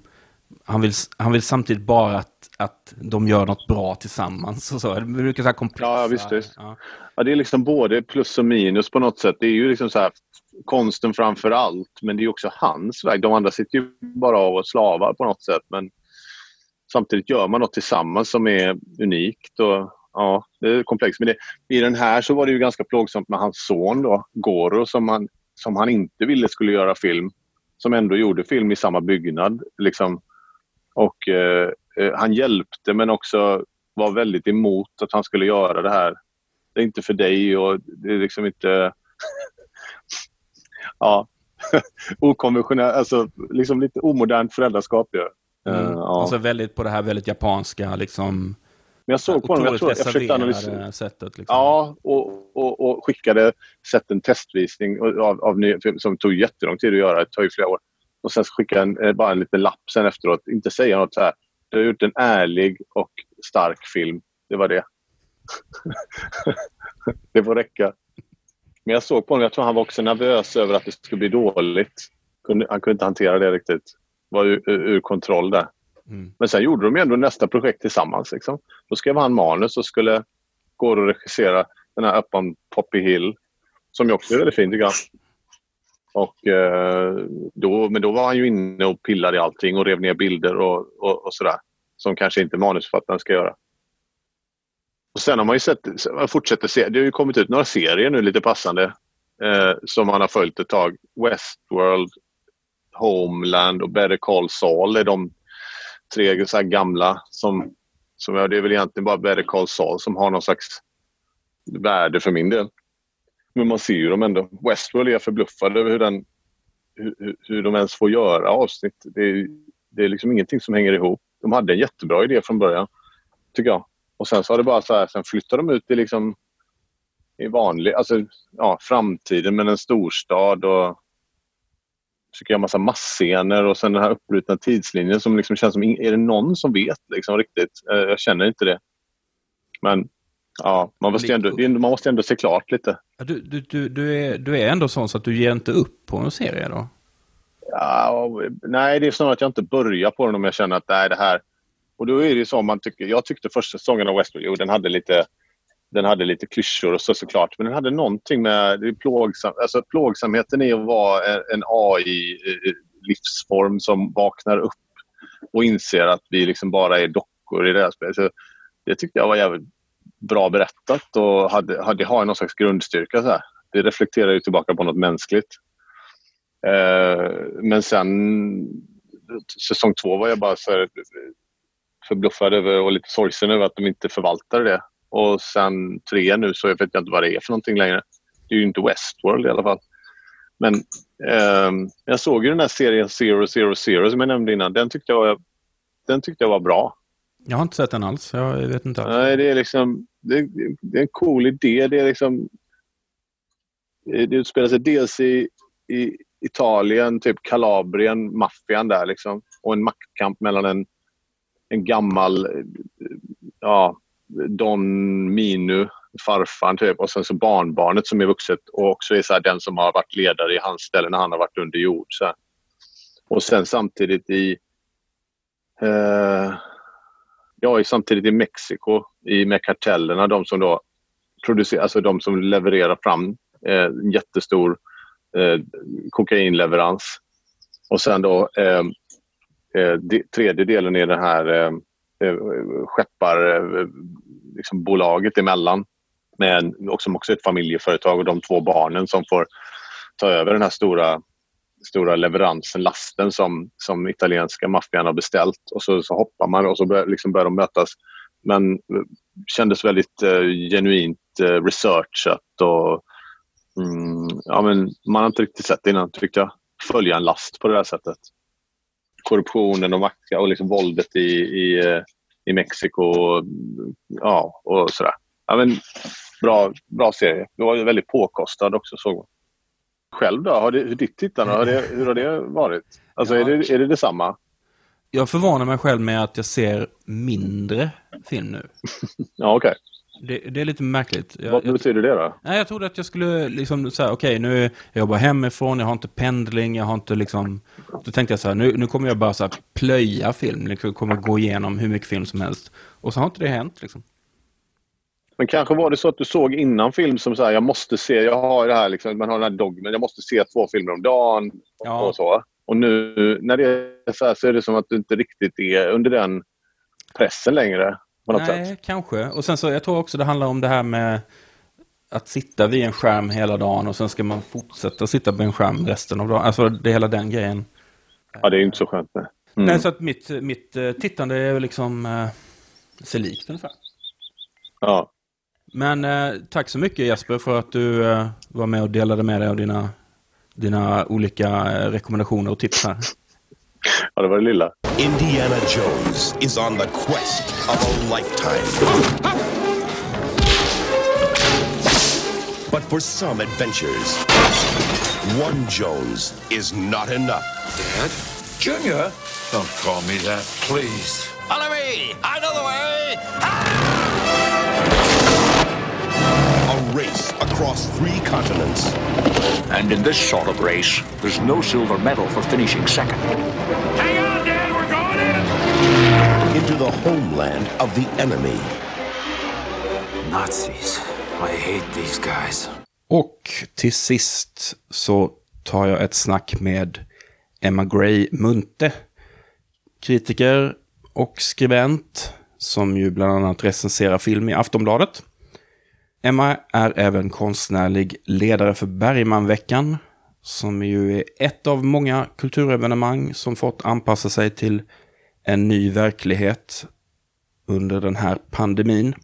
han vill, han vill samtidigt bara att, att de gör något bra tillsammans. Och så. Det brukar så här komplexa. Ja, visst, visst. Ja. Ja, det är liksom både plus och minus på något sätt. Det är ju liksom så här, konsten framför allt, men det är också hans väg. De andra sitter ju bara av och slavar på något sätt. Men samtidigt gör man något tillsammans som är unikt. Och, ja, det är komplext. Men det, i den här så var det ju ganska plågsamt med hans son då, Goro, som han, som han inte ville skulle göra film. Som ändå gjorde film i samma byggnad. Liksom. Och eh, eh Han hjälpte men också var väldigt emot att han skulle göra det här det är inte för dig och det är liksom inte ja. Okonventionellt, alltså liksom lite omodernt föräldraskap ju. Mm. Eh, ja. Alltså väldigt på det här väldigt japanska, liksom. Men jag såg på honom, jag, tror, jag försökte analysera. sättet. Liksom. Ja, och, och, och skickade, sett en testvisning av, av ny, som tog jättelång tid att göra, det tar ju flera år. Och sen skickade en, eh, bara en liten lapp sen efteråt, inte säga något så här. Du har gjort en ärlig och stark film. Det var det. det får räcka. Men jag såg på honom, jag tror han var också nervös över att det skulle bli dåligt. Han kunde inte hantera det riktigt. Var ur, ur kontroll där. Mm. Men sen gjorde de ju ändå nästa projekt tillsammans. Liksom. Då skrev han manus och skulle gå och regissera den här Up on Poppy Hill. Som ju också är väldigt fin tycker jag. Och, eh, då, men då var han ju inne och pillade i allting och rev ner bilder och, och, och sådär. Som kanske inte manusförfattaren ska göra. Och sen har man ju sett, man fortsätter se, det har ju kommit ut några serier nu lite passande. Eh, som man har följt ett tag. Westworld, Homeland och Better Call Saul är de tre så här gamla som, som jag, det är väl egentligen bara Better Call Saul som har någon slags värde för min del. Men man ser ju dem ändå. Westworld är jag förbluffad över hur, den, hur- hur de ens får göra avsnitt. Det är, det är liksom ingenting som hänger ihop. De hade en jättebra idé från början, tycker jag. Och sen så har det bara så här, sen flyttar de ut i liksom i vanlig, alltså ja, framtiden med en storstad och försöker göra massa massscener och sen den här uppbrutna tidslinjen som liksom känns som, är det någon som vet liksom riktigt? Eh, Jag känner inte det. Men ja, man måste ju ändå, man måste ändå se klart lite. Du, du, du, du, är, du är ändå sån så att du ger inte upp på en serie då? Ja, nej, det är snarare att jag inte börjar på den om jag känner att nej, det här... Och då är det ju så man tycker... Jag tyckte första säsongen av Westworld, jo, den hade lite... Den hade lite klyschor och så såklart, men den hade någonting med det plågsam, alltså plågsamheten i att vara en, en AI-livsform eh, som vaknar upp och inser att vi liksom bara är dockor i det här spelet. Så det tyckte jag var jävligt bra berättat och hade, hade, har någon slags grundstyrka. Så här. Det reflekterar ju tillbaka på något mänskligt. Eh, men sen säsong två var jag bara så här, förbluffad över och lite sorgsen över att de inte förvaltade det. Och sen tre nu så vet jag inte vad det är för någonting längre. Det är ju inte Westworld i alla fall. Men ehm, jag såg ju den här serien Zero Zero Zero som jag nämnde innan. Den tyckte jag, den tyckte jag var bra. Jag har inte sett den alls. Jag vet inte alls. Nej, det är liksom... Det, det är en cool idé. Det är liksom... Det utspelar sig dels i, i Italien, typ Kalabrien, maffian där liksom. Och en maktkamp mellan en, en gammal ja, Don Minu, farfaren typ, och sen så barnbarnet som är vuxet och också är så här, den som har varit ledare i hans ställe när han har varit under jord. Så här. Och sen samtidigt i eh, Ja, samtidigt i Mexiko i, med kartellerna, de som då producerar, alltså de som levererar fram eh, en jättestor eh, kokainleverans. Och sen då eh, Eh, de, tredje delen är det här eh, eh skepparbolaget eh, liksom emellan. Med och som också är ett familjeföretag och de två barnen som får ta över den här stora stora leveransen, lasten som, som italienska maffian har beställt. Och så, så hoppar man och så bör, liksom börjar de mötas. Men det kändes väldigt eh, genuint eh, researchat och mm, ja, men man har inte riktigt sett det innan tyckte jag. Följa en last på det här sättet. Korruptionen och makt och liksom våldet i, i, eh, i Mexiko och, ja, och sådär. Ja, men, bra, bra serie. Det var ju väldigt påkostad också såg man. Själv då? Har det, hur ditt tittande, har det, hur har det varit? Alltså är, det, är det detsamma? Jag förvånar mig själv med att jag ser mindre film nu. Ja, okej. Det, det är lite märkligt. Jag, Vad betyder det då? nej, jag trodde att jag skulle liksom säga, okej, nu jag jobbar hemifrån, jag har inte pendling, jag har inte liksom... Då tänkte jag så här, nu, nu kommer jag bara så här plöja film, liksom, kommer gå igenom hur mycket film som helst. Och så har inte det hänt liksom. Men kanske var det så att du såg innan film som så här, jag måste se, jag har det här liksom, man har den här dogmen, jag måste se två filmer om dagen och, och så. Och nu när det är så här så är det som att du inte riktigt är under den pressen längre. Nej, sätt. kanske. Och sen så, jag tror också det handlar om det här med att sitta vid en skärm hela dagen och sen ska man fortsätta sitta vid en skärm resten av dagen. Alltså det är hela den grejen. Ja, det är inte så skönt. Nej. Mm. Nej, så att mitt, mitt eh, tittande är väl liksom eh, sig likt ungefär. Ja. Men eh, tack så mycket Jesper för att du eh, var med och delade med dig av dina, dina olika eh, rekommendationer och tips här. Ja, det var det lilla. Indiana Jones is on the quest of a lifetime. But for some adventures, one Jones is not enough. Dad? Junior? Don't call me that, please. Follow me! I know the way! A race across three continents. And in this sort of race, there's no silver medal for finishing second. Hang on, Dad, we're going in! Into the homeland of the enemy. Nazis. I hate these guys. Och till sist så tar jag ett snack med Emma Gray Munte. Kritiker och skribent som ju bland annat recenserar film i Aftonbladet. Emma är även konstnärlig ledare för Bergmanveckan som ju är ett av många kulturevenemang som fått anpassa sig till en ny verklighet under den här pandemin.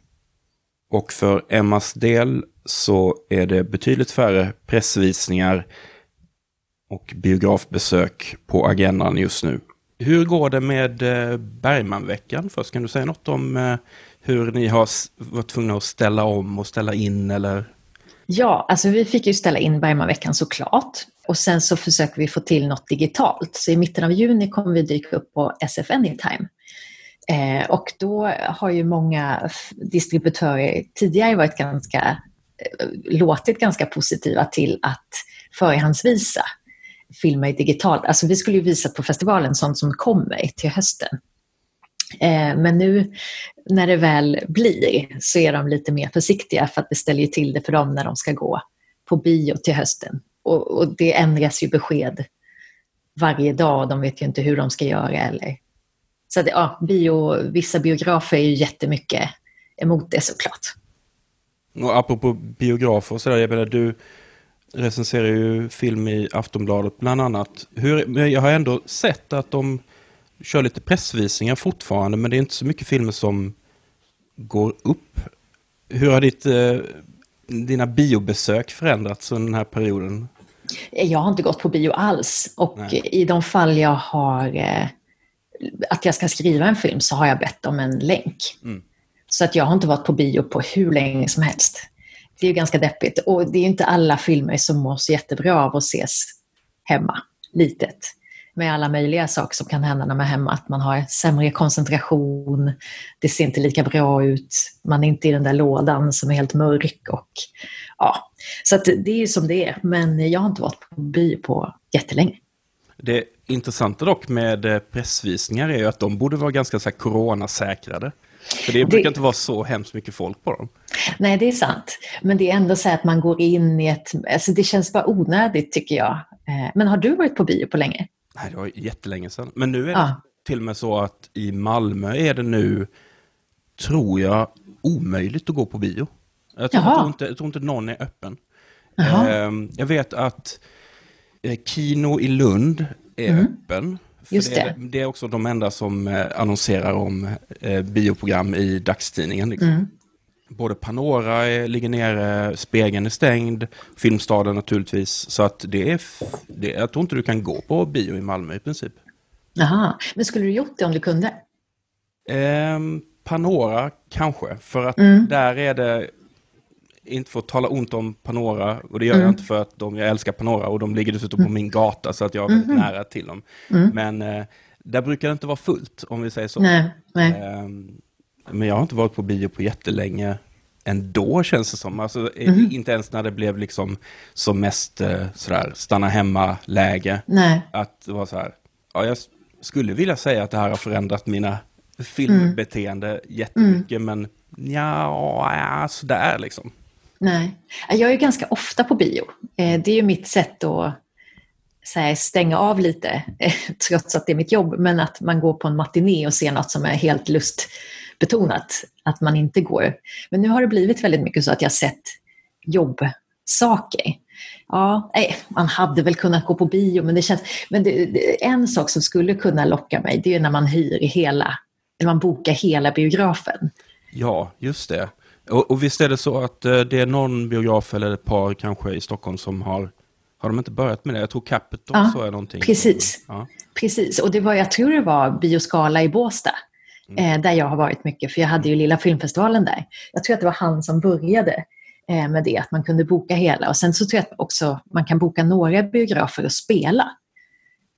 Och för Emmas del så är det betydligt färre pressvisningar och biografbesök på agendan just nu. Hur går det med eh, Bergmanveckan? Först kan du säga något om eh, hur ni har varit tvungna att ställa om och ställa in eller? Ja, alltså vi fick ju ställa in Bergmanveckan såklart. Och sen så försöker vi få till något digitalt. Så i mitten av juni kommer vi dyka upp på SF Anytime. Eh, och då har ju många distributörer tidigare varit ganska, eh, låtit ganska positiva till att förhandsvisa filmer digitalt. Alltså vi skulle ju visa på festivalen sånt som kommer till hösten. Eh, men nu när det väl blir så är de lite mer försiktiga för att det ställer ju till det för dem när de ska gå på bio till hösten. Och, och det ändras ju besked varje dag och de vet ju inte hur de ska göra eller så att, ja, bio, vissa biografer är ju jättemycket emot det såklart. Och apropå biografer och sådär, jag menar du recenserar ju film i Aftonbladet bland annat. Hur, jag har ändå sett att de kör lite pressvisningar fortfarande, men det är inte så mycket filmer som går upp. Hur har ditt, eh, dina biobesök förändrats under den här perioden? Jag har inte gått på bio alls och Nej. i de fall jag har eh, att jag ska skriva en film så har jag bett om en länk. Mm. Så att jag har inte varit på bio på hur länge som helst. Det är ju ganska deppigt. Och det är inte alla filmer som mår så jättebra av att ses hemma, litet. Med alla möjliga saker som kan hända när man är hemma. Att man har sämre koncentration, det ser inte lika bra ut, man är inte i den där lådan som är helt mörk. Och, ja. Så det är som det är. Men jag har inte varit på bio på jättelänge. Det intressanta dock med eh, pressvisningar är ju att de borde vara ganska så här coronasäkrade. För det brukar det... inte vara så hemskt mycket folk på dem. Nej, det är sant. Men det är ändå så att man går in i ett... Alltså det känns bara onödigt tycker jag. Eh, men har du varit på bio på länge? Nej, det var jättelänge sedan. Men nu är det ja. till och med så att i Malmö är det nu, tror jag, omöjligt att gå på bio. Jag tror, jag tror, inte, jag tror inte någon är öppen. Ehm, jag vet att Eh, Kino i Lund är mm. öppen. Just det. Är, det är också de enda som eh, annonserar om eh, bioprogram i dagstidningen. Liksom. Mm. Både Panora är, ligger nere, Spegeln är stängd, Filmstaden naturligtvis. Så att det är, det, jag tror inte du kan gå på bio i Malmö i princip. Jaha, men skulle du gjort det om du kunde? Eh, Panora kanske, för att mm. där är det inte för att tala ont om Panora, och det gör mm. jag inte för att de, jag älskar Panora och de ligger dessutom på min gata så att jag är väldigt mm. nära till dem. Mm. Men eh, där brukar det inte vara fullt, om vi säger så. Nej, nej. Eh, men jag har inte varit på bio på jättelänge ändå känns det som. Alltså, mm. Inte ens när det blev liksom som mest eh, sådär, stanna hemma-läge. Att det var så här, ja, jag skulle vilja säga att det här har förändrat mina filmbeteende mm. jättemycket, mm. men ja, sådär liksom. Nej, jag är ganska ofta på bio. Eh, det är ju mitt sätt att här, stänga av lite, trots att det är mitt jobb, men att man går på en matiné och ser något som är helt lustbetonat, att man inte går. Men nu har det blivit väldigt mycket så att jag sett jobbsaker. Ja, nej, man hade väl kunnat gå på bio, men det känns... Men det, det, en sak som skulle kunna locka mig, det är när man hyr hela, eller man bokar hela biografen. Ja, just det. Och, och visst är det så att eh, det är någon biograf eller ett par kanske i Stockholm som har, har de inte börjat med det? Jag tror Capitol ja, så är någonting. Precis. Ja. precis, och det var, jag tror det var Bioskala i Båstad. Mm. Eh, där jag har varit mycket, för jag hade ju lilla filmfestivalen där. Jag tror att det var han som började eh, med det, att man kunde boka hela. Och sen så tror jag att också man kan boka några biografer och spela.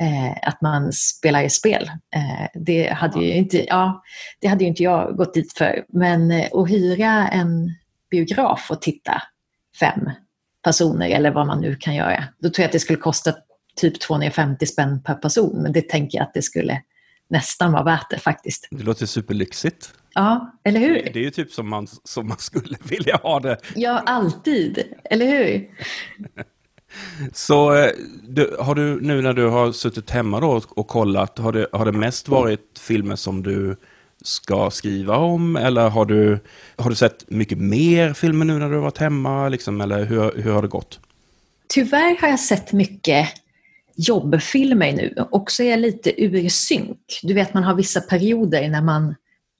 eh, att man spelar spel. Eh, det, hade ju inte, ja, det hade ju inte jag gått dit för. Men eh, att hyra en biograf och titta fem personer eller vad man nu kan göra, då tror jag att det skulle kosta typ 250 spänn per person. Men det tänker jag att det skulle nästan vara värt det faktiskt. Det låter superlyxigt. Ja, eller hur? Det är ju typ som man, som man skulle vilja ha det. Ja, alltid. Eller hur? Så eh, du, har du nu när du har suttit hemma då och kollat, har det, har det mest varit filmer som du ska skriva om? Eller har du, har du sett mycket mer filmer nu när du har varit hemma? Liksom, eller hur, hur har det gått? Tyvärr har jag sett mycket jobbfilmer nu och så är jag lite ur synk. Du vet, man har vissa perioder när man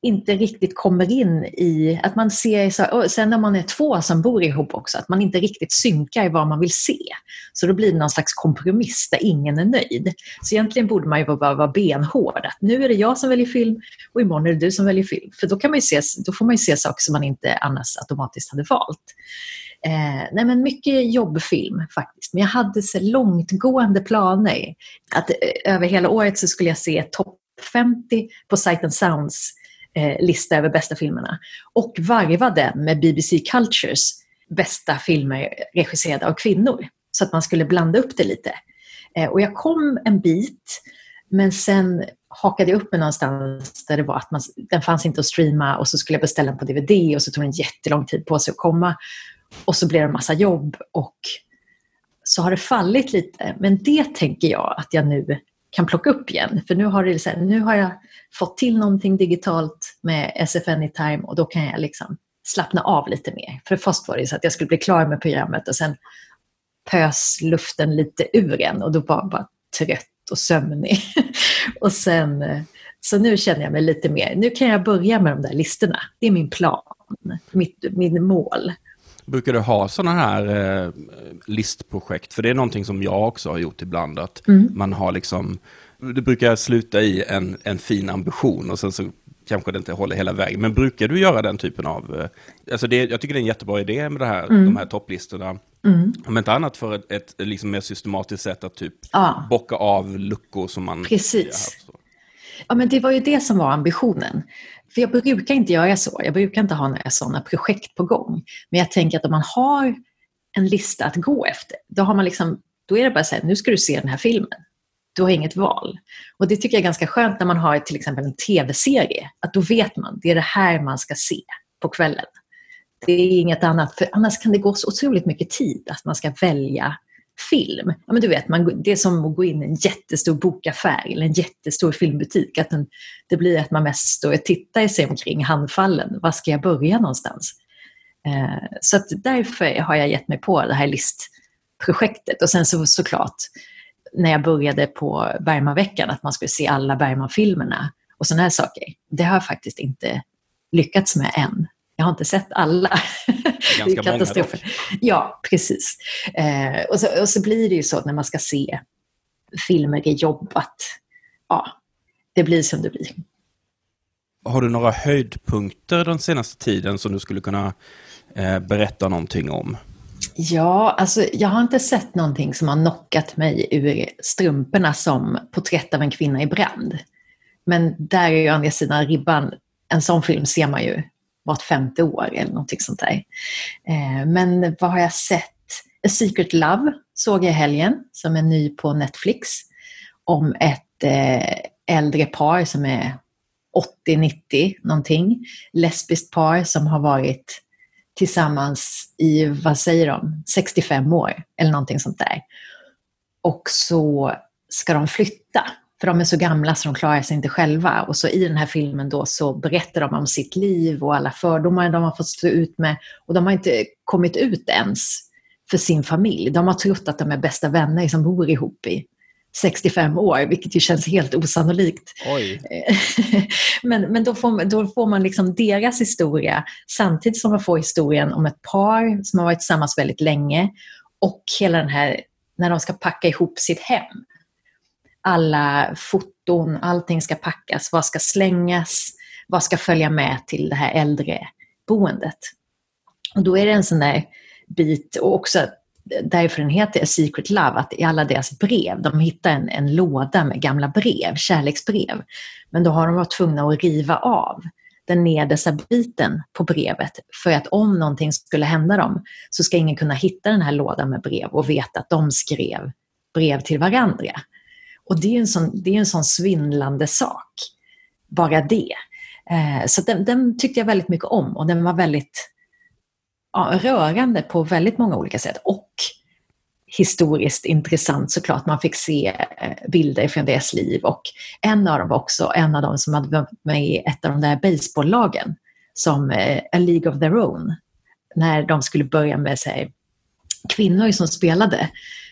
inte riktigt kommer in i, att man ser, så, sen när man är två som bor ihop också, att man inte riktigt synkar i vad man vill se. Så då blir det någon slags kompromiss där ingen är nöjd. Så egentligen borde man ju bara vara benhård, att nu är det jag som väljer film och imorgon är det du som väljer film. För då, kan man se, då får man ju se saker som man inte annars automatiskt hade valt. Eh, nej men mycket jobbfilm faktiskt. Men jag hade så långtgående planer. Att eh, över hela året så skulle jag se topp 50 på Sight and Sounds eh, lista över bästa filmerna. Och varva den med BBC Cultures bästa filmer regisserade av kvinnor. Så att man skulle blanda upp det lite. Eh, och jag kom en bit, men sen hakade jag upp mig någonstans där det var att man, den fanns inte att streama och så skulle jag beställa den på DVD och så tog den jättelång tid på sig att komma. Och så blev det en massa jobb och så har det fallit lite. Men det tänker jag att jag nu kan plocka upp igen. För nu har, det, nu har jag fått till någonting digitalt med SF Anytime och då kan jag liksom slappna av lite mer. För först var det så att jag skulle bli klar med programmet och sen pös luften lite ur en och då var jag bara trött och sömnig. och sen, så nu känner jag mig lite mer, nu kan jag börja med de där listorna. Det är min plan, mitt, min mål. Brukar du ha sådana här eh, listprojekt? För det är någonting som jag också har gjort ibland. Att mm. man har liksom, det brukar sluta i en, en fin ambition och sen så kanske det inte håller hela vägen. Men brukar du göra den typen av... Eh, alltså det, jag tycker det är en jättebra idé med det här, mm. de här topplistorna. Mm. Om inte annat för ett, ett liksom mer systematiskt sätt att typ ja. bocka av luckor som man... Precis. Ja, men det var ju det som var ambitionen. För jag brukar inte göra så. Jag brukar inte ha några sådana projekt på gång. Men jag tänker att om man har en lista att gå efter, då, har man liksom, då är det bara så här, nu ska du se den här filmen. Du har inget val. Och det tycker jag är ganska skönt när man har till exempel en tv-serie. Att då vet man, det är det här man ska se på kvällen. Det är inget annat, för annars kan det gå så otroligt mycket tid att man ska välja film. Ja, men du vet, man, det är som att gå in i en jättestor bokaffär eller en jättestor filmbutik. Att den, det blir att man mest står och tittar sig omkring handfallen. Var ska jag börja någonstans? Eh, så att därför har jag gett mig på det här listprojektet. Och sen så, såklart, när jag började på Bergmanveckan, att man skulle se alla Bergmanfilmerna och sådana här saker. Det har jag faktiskt inte lyckats med än. Jag har inte sett alla. Ganska katastrofer. Många ja, precis. Eh, och, så, och så blir det ju så när man ska se filmer i jobb att ja, det blir som det blir. Har du några höjdpunkter den senaste tiden som du skulle kunna eh, berätta någonting om? Ja, alltså jag har inte sett någonting som har knockat mig ur strumporna som Porträtt av en kvinna i brand. Men där är ju andra sidan ribban, en sån film ser man ju vart femte år eller någonting sånt där. Eh, men vad har jag sett? A Secret Love såg jag i helgen, som är ny på Netflix. Om ett eh, äldre par som är 80-90 någonting. Lesbiskt par som har varit tillsammans i, vad säger de, 65 år eller någonting sånt där. Och så ska de flytta för de är så gamla så de klarar sig inte själva. Och så i den här filmen då så berättar de om sitt liv och alla fördomar de har fått stå ut med. Och de har inte kommit ut ens för sin familj. De har trott att de är bästa vänner som bor ihop i 65 år, vilket ju känns helt osannolikt. men men då, får, då får man liksom deras historia samtidigt som man får historien om ett par som har varit tillsammans väldigt länge och hela den här, när de ska packa ihop sitt hem alla foton, allting ska packas, vad ska slängas, vad ska följa med till det här äldre boendet. Och då är det en sån där bit och också därför den heter Secret Love, att i alla deras brev, de hittar en, en låda med gamla brev, kärleksbrev. Men då har de varit tvungna att riva av den nedersta biten på brevet för att om någonting skulle hända dem så ska ingen kunna hitta den här lådan med brev och veta att de skrev brev till varandra. Och det är en sån, det är en sån svindlande sak, bara det. Eh, så den, den, tyckte jag väldigt mycket om och den var väldigt ja, rörande på väldigt många olika sätt. Och historiskt intressant såklart. Man fick se eh, bilder från deras liv och en av dem var också en av dem som hade varit med i ett av de där baseballlagen som eh, A League of Their Own. När de skulle börja med sig, kvinnor som spelade.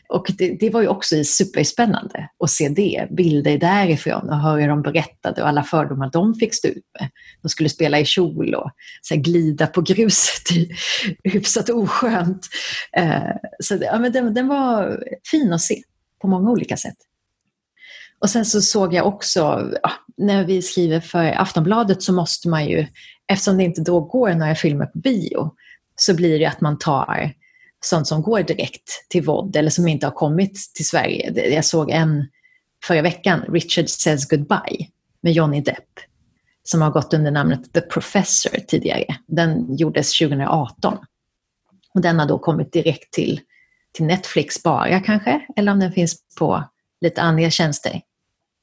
Och det, det, var ju också superspännande att se det, bilder därifrån och höra hur de berättade och alla fördomar de fick stå ut med. De skulle spela i kjol och så här, glida på gruset, hyfsat oskönt. Eh, så det, ja, men den, den var fin att se på många olika sätt. Och sen så såg jag också, ja, när vi skriver för Aftonbladet så måste man ju, eftersom det inte då går några filmer på bio, så blir det att man tar sånt som går direkt till VOD eller som inte har kommit till Sverige. Jag såg en förra veckan, Richard Says Goodbye, med Johnny Depp, som har gått under namnet The Professor tidigare. Den gjordes 2018. Och den har då kommit direkt till, till Netflix bara kanske, eller om den finns på lite andra tjänster.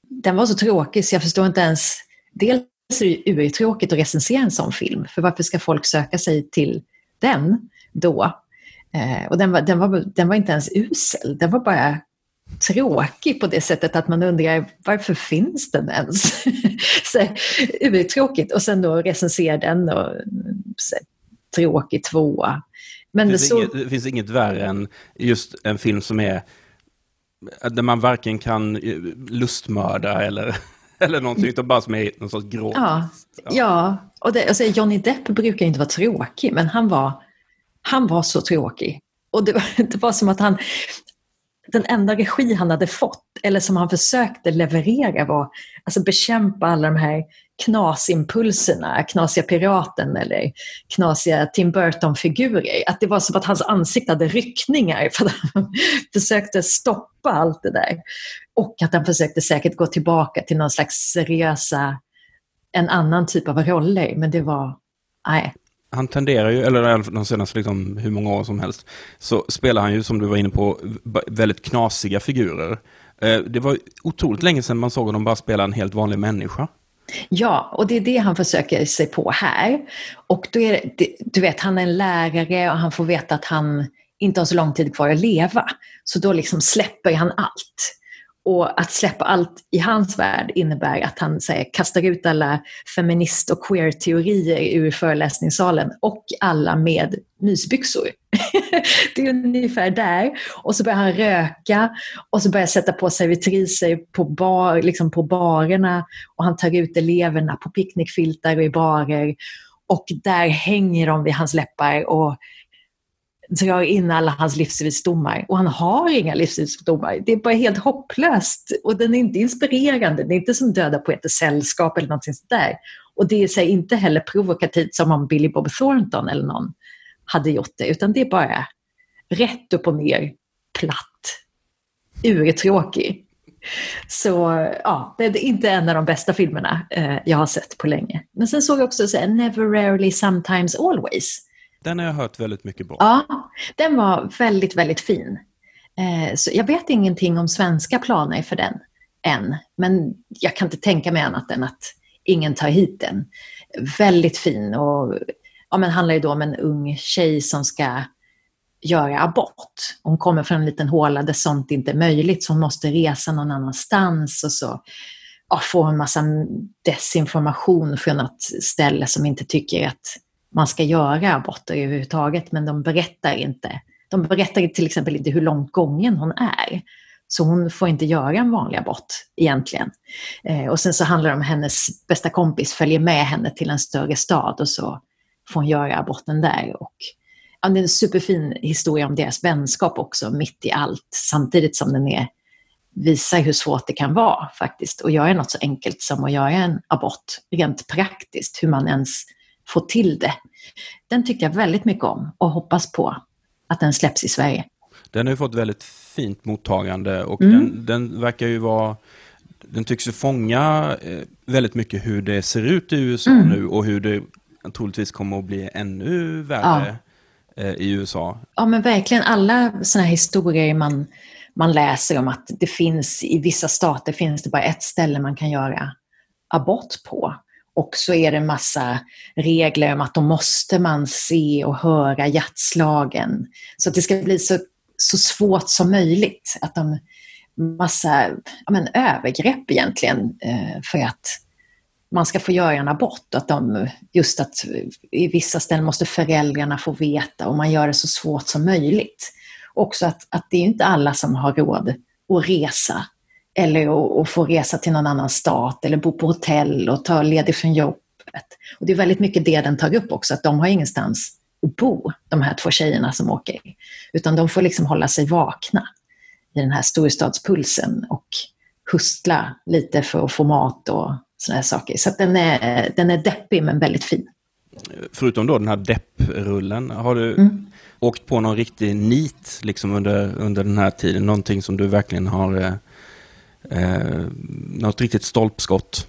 Den var så tråkig så jag förstår inte ens, dels är det urtråkigt att recensera en sån film, för varför ska folk söka sig till den då? Eh, och den var, den, var, den var inte ens usel, den var bara tråkig på det sättet att man undrar varför finns den ens? så, tråkigt och sen då recensera den och så, tråkig tvåa. Men det, finns så... inget, det finns inget värre än just en film som är där man varken kan eh, lustmörda eller, eller någonting, utan bara som är någon sorts gråt. Ja, ja. ja. och det, alltså Johnny Depp brukar inte vara tråkig, men han var han var så tråkig. Och det var, det var som att han, den enda regi han hade fått, eller som han försökte leverera var alltså bekämpa alla de här knasimpulserna, knasiga piraten eller knasiga Tim Burton-figurer. Att det var som att hans ansikte hade ryckningar för att han försökte stoppa allt det där. Och att han försökte säkert gå tillbaka till någon slags seriösa, en annan typ av roller. Men det var, nej, han tenderar ju, eller de senaste liksom, hur många år som helst, så spelar han ju som du var inne på väldigt knasiga figurer. Eh, det var otroligt länge sedan man såg honom bara spela en helt vanlig människa. Ja, och det är det han försöker sig på här. Och då är det, du vet, han är en lärare och han får veta att han inte har så lång tid kvar att leva. Så då liksom släpper han allt. Och att släppa allt i hans värld innebär att han här, kastar ut alla feminist och queer-teorier ur föreläsningssalen och alla med mysbyxor. det är ungefär där. Och så börjar han röka och så börjar han sätta på servitriser på, bar, liksom på barerna och han tar ut eleverna på picknickfiltar och i barer. Och där hänger de vid hans läppar och drar in alla hans livsvisdomar. Och han har inga livsvisdomar. Det är bara helt hopplöst. Och den är inte inspirerande. Det är inte som Döda poeters sällskap eller någonting sånt där. Och det är sig inte heller provokativt som om Billy Bob Thornton eller någon hade gjort det. Utan det är bara rätt upp och ner, platt, urtråkig. Så ja, det är inte en av de bästa filmerna eh, jag har sett på länge. Men sen såg jag också så här, Never Rarely Sometimes Always den har jag hört väldigt mycket bra. Ja, den var väldigt, väldigt fin. Eh, så jag vet ingenting om svenska planer för den än, men jag kan inte tänka mig annat än att ingen tar hit den. Väldigt fin och ja, men handlar ju då om en ung tjej som ska göra abort. Hon kommer från en liten håla där sånt inte är möjligt, så hon måste resa någon annanstans och så ja, får hon massa desinformation från något ställe som inte tycker att man ska göra aborter överhuvudtaget, men de berättar inte. De berättar till exempel inte hur långt gången hon är. Så hon får inte göra en vanlig abort egentligen. Eh, och sen så handlar det om hennes bästa kompis följer med henne till en större stad och så får hon göra aborten där. Och, ja, det är en superfin historia om deras vänskap också, mitt i allt, samtidigt som den är, visar hur svårt det kan vara faktiskt att göra något så enkelt som att göra en abort, rent praktiskt, hur man ens få till det. Den tyckte jag väldigt mycket om och hoppas på att den släpps i Sverige. Den har ju fått väldigt fint mottagande och Mm. den, den verkar ju vara... Den tycks ju fånga eh, väldigt mycket hur det ser ut i USA Mm. nu och hur det troligtvis kommer att bli ännu värre eh, i USA. Ja, men verkligen alla sådana här historier man, man läser om att det finns i vissa stater finns det bara ett ställe man kan göra abort på. Och så är det en massa regler om att då måste man se och höra hjärtslagen. Så att det ska bli så, så svårt som möjligt. Att de massa ja, men, övergrepp egentligen eh, för att man ska få göra en abort. Att de, just att i vissa ställen måste föräldrarna få veta och man gör det så svårt som möjligt. Också att, att det är inte alla som har råd att resa eller att, få resa till någon annan stat eller bo på hotell och ta ledigt från jobbet. Och det är väldigt mycket det den tar upp också, att de har ingenstans att bo, de här två tjejerna som åker. Utan de får liksom hålla sig vakna i den här storstadspulsen och hustla lite för att få mat och sådana här saker. Så den, är, den är deppig men väldigt fin. Förutom då den här depprullen, har du Mm. åkt på någon riktig nit liksom under, under den här tiden? Någonting som du verkligen har... Eh, något riktigt stolpskott?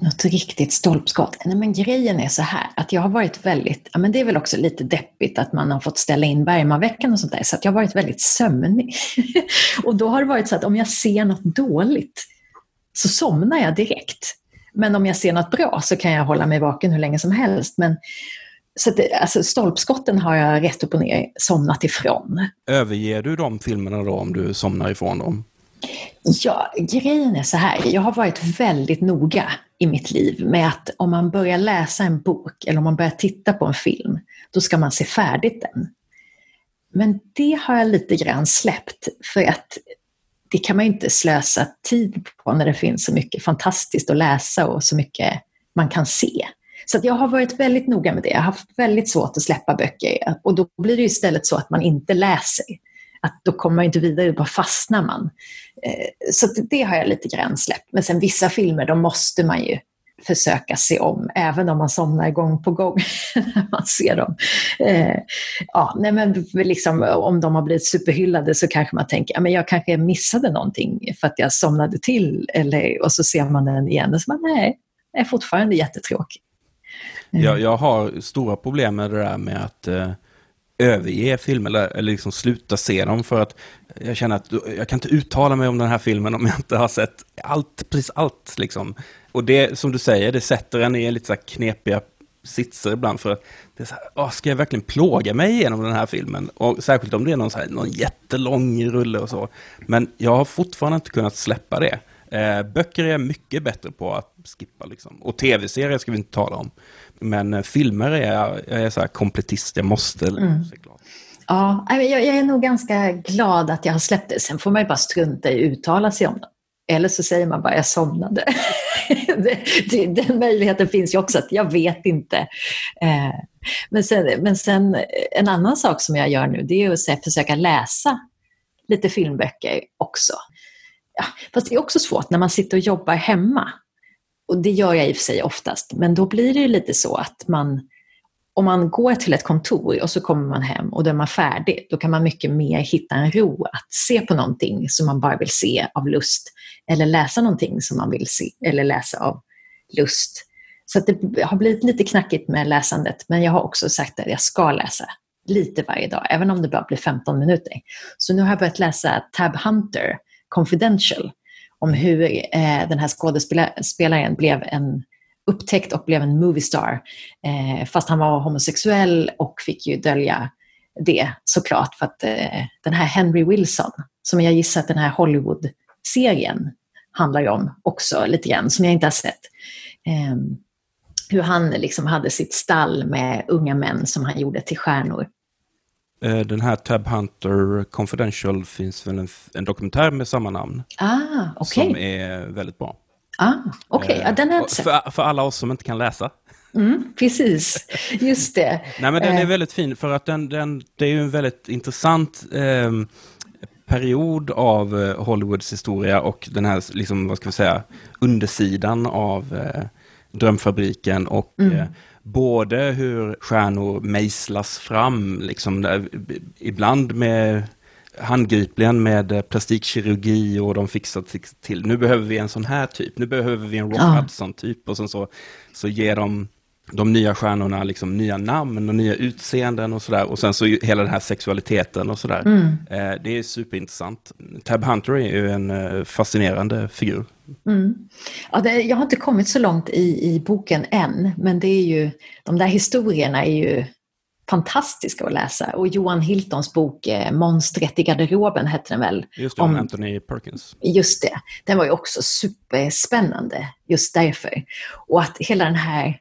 Något riktigt stolpskott. Nej, men grejen är så här att jag har varit väldigt, ja men det är väl också lite deppigt att man har fått ställa in Bergmanveckan och sånt där, så att jag har varit väldigt sömnig. och då har det varit så att om jag ser något dåligt så somnar jag direkt. Men om jag ser något bra så kan jag hålla mig vaken hur länge som helst. Men, så det, alltså stolpskotten har jag rätt upp och ner somnat ifrån. Överger du de filmerna då om du somnar ifrån dem? Ja, grejen är så här. Jag har varit väldigt noga i mitt liv med att om man börjar läsa en bok eller om man börjar titta på en film, då ska man se färdigt den. Men det har jag lite grann släppt för att det kan man ju inte slösa tid på när det finns så mycket fantastiskt att läsa och så mycket man kan se. Så att jag har varit väldigt noga med det. Jag har haft väldigt svårt att släppa böcker och då blir det istället så att man inte läser. Att då kommer man inte vidare, bara fastnar man. Eh, så det har jag lite grann släppt. Men sen vissa filmer, då måste man ju försöka se om, även om man somnar gång på gång när man ser dem. Eh, ja, nej men liksom, om de har blivit superhyllade så kanske man tänker, ja, men jag kanske missade någonting för att jag somnade till, eller, och så ser man den igen och så man, nej, det är fortfarande jättetråkig. Eh. Jag, jag har stora problem med det där med att eh, överge filmer eller, eller liksom sluta se dem för att jag känner att jag kan inte uttala mig om den här filmen om jag inte har sett allt, precis allt liksom. Och det som du säger, det sätter en i lite så knepiga sitser ibland för att det är så här, åh, ska jag verkligen plåga mig igenom den här filmen? Och särskilt om det är någon, så här, någon jättelång rulle och så. Men jag har fortfarande inte kunnat släppa det. Eh, böcker är jag mycket bättre på att skippa liksom. Och tv-serier ska vi inte tala om. Men eh, filmer är jag, jag är så kompletist, jag måste Mm. Ja, jag, jag är nog ganska glad att jag har släppt det. Sen får man ju bara strunta i att uttala sig om det. Eller så säger man bara jag somnade. det, det, den möjligheten finns ju också, att jag vet inte. Eh, men, sen, men sen eh, en annan sak som jag gör nu, det är att här, försöka läsa lite filmböcker också. Ja, fast det är också svårt när man sitter och jobbar hemma. Och det gör jag i och för sig oftast, men då blir det ju lite så att man om man går till ett kontor och så kommer man hem och då är man färdig, då kan man mycket mer hitta en ro att se på någonting som man bara vill se av lust eller läsa någonting som man vill se eller läsa av lust. Så att det har blivit lite knackigt med läsandet, men jag har också sagt att jag ska läsa lite varje dag, även om det bara blir 15 minuter. Så nu har jag börjat läsa Tab Hunter Confidential om hur eh, den här skådespelaren blev en upptäckt och blev en moviestar. Eh, fast han var homosexuell och fick ju dölja det såklart för att eh, den här Henry Wilson, som jag gissar att den här Hollywood-serien handlar om också lite grann, som jag inte har sett. Eh, hur han liksom hade sitt stall med unga män som han gjorde till stjärnor. Eh, Den här Tab Hunter Confidential finns väl en, en dokumentär med samma namn. Ah, okej. Som är väldigt bra. Ah, okej, ja, den har jag Och inte sett. för, för alla oss som inte kan läsa. Mm, precis, just det. Nej men den är Eh, väldigt fin för att den, den, det är ju en väldigt intressant eh, period av eh, Hollywoods historia och den här, liksom, vad ska vi säga, undersidan av eh, Drömfabriken och Mm. eh, både hur stjärnor mejslas fram, liksom, där, ibland med handgripligen med eh, plastikkirurgi och de fixar till-. Nu behöver vi en sån här typ, nu behöver vi en Rock Ja. Hudson-typ. Och sen så, så ger de de nya stjärnorna liksom nya namn och nya utseenden och sådär. Och sen så hela den här sexualiteten och sådär. Mm. Eh, det är superintressant. Tab Hunter är ju en eh, fascinerande figur. Mm. Ja, det, jag har inte kommit så långt i, i boken än, men det är ju, de där historierna är ju fantastiska att läsa. Och Johan Hiltons bok eh, Monstret i garderoben hette den väl? Just det, om Om- Anthony Perkins. Just det, den var ju också superspännande just därför. Och att hela den här,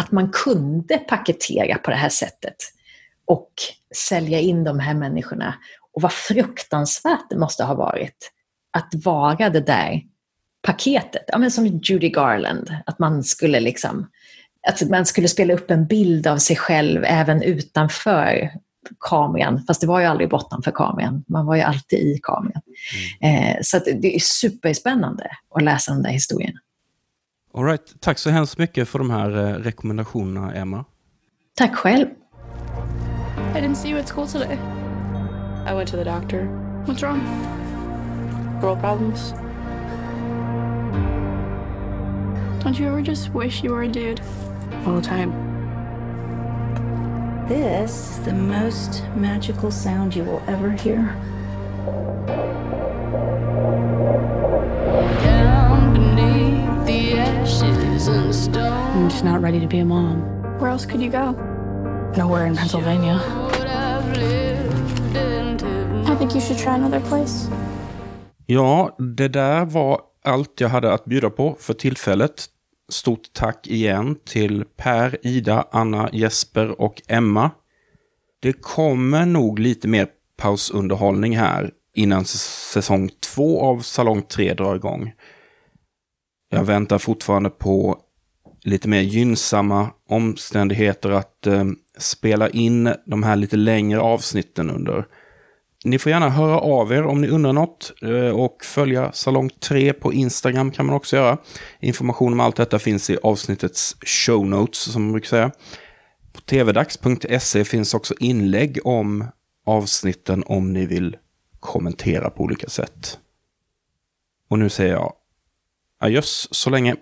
att man kunde paketera på det här sättet och sälja in de här människorna. Och vad fruktansvärt det måste ha varit att vara det där paketet. Ja, men som Judy Garland, att man skulle liksom att man skulle spela upp en bild av sig själv även utanför kameran, fast det var ju aldrig bortanför kameran, man var ju alltid i kameran. Eh, så att det är superspännande att läsa de där historierna. All right. Tack så hemskt mycket för de här eh, rekommendationerna, Emma. Tack själv. I didn't see you at school today. I went to the doctor. What's wrong? Girl problems. Don't you ever just wish you were a dude? All the time. This is the most magical sound you will ever hear. Down beneath the ashes and stone. I'm just not ready to be a mom. Where else could you go? Nowhere in Pennsylvania. I think you should try another place. Ja, det där var allt jag hade att bjuda på för tillfället. Stort tack igen till Per, Ida, Anna, Jesper och Emma. Det kommer nog lite mer pausunderhållning här innan säsong två av Salong 3 drar igång. Jag väntar fortfarande på lite mer gynnsamma omständigheter att eh, spela in de här lite längre avsnitten under. Ni får gärna höra av er om ni undrar något eh, och följa Salong 3 på Instagram kan man också göra. Information om allt detta finns i avsnittets show notes som man brukar säga. På tvdags.se finns också inlägg om avsnitten om ni vill kommentera på olika sätt. Och nu säger jag adjöss så länge.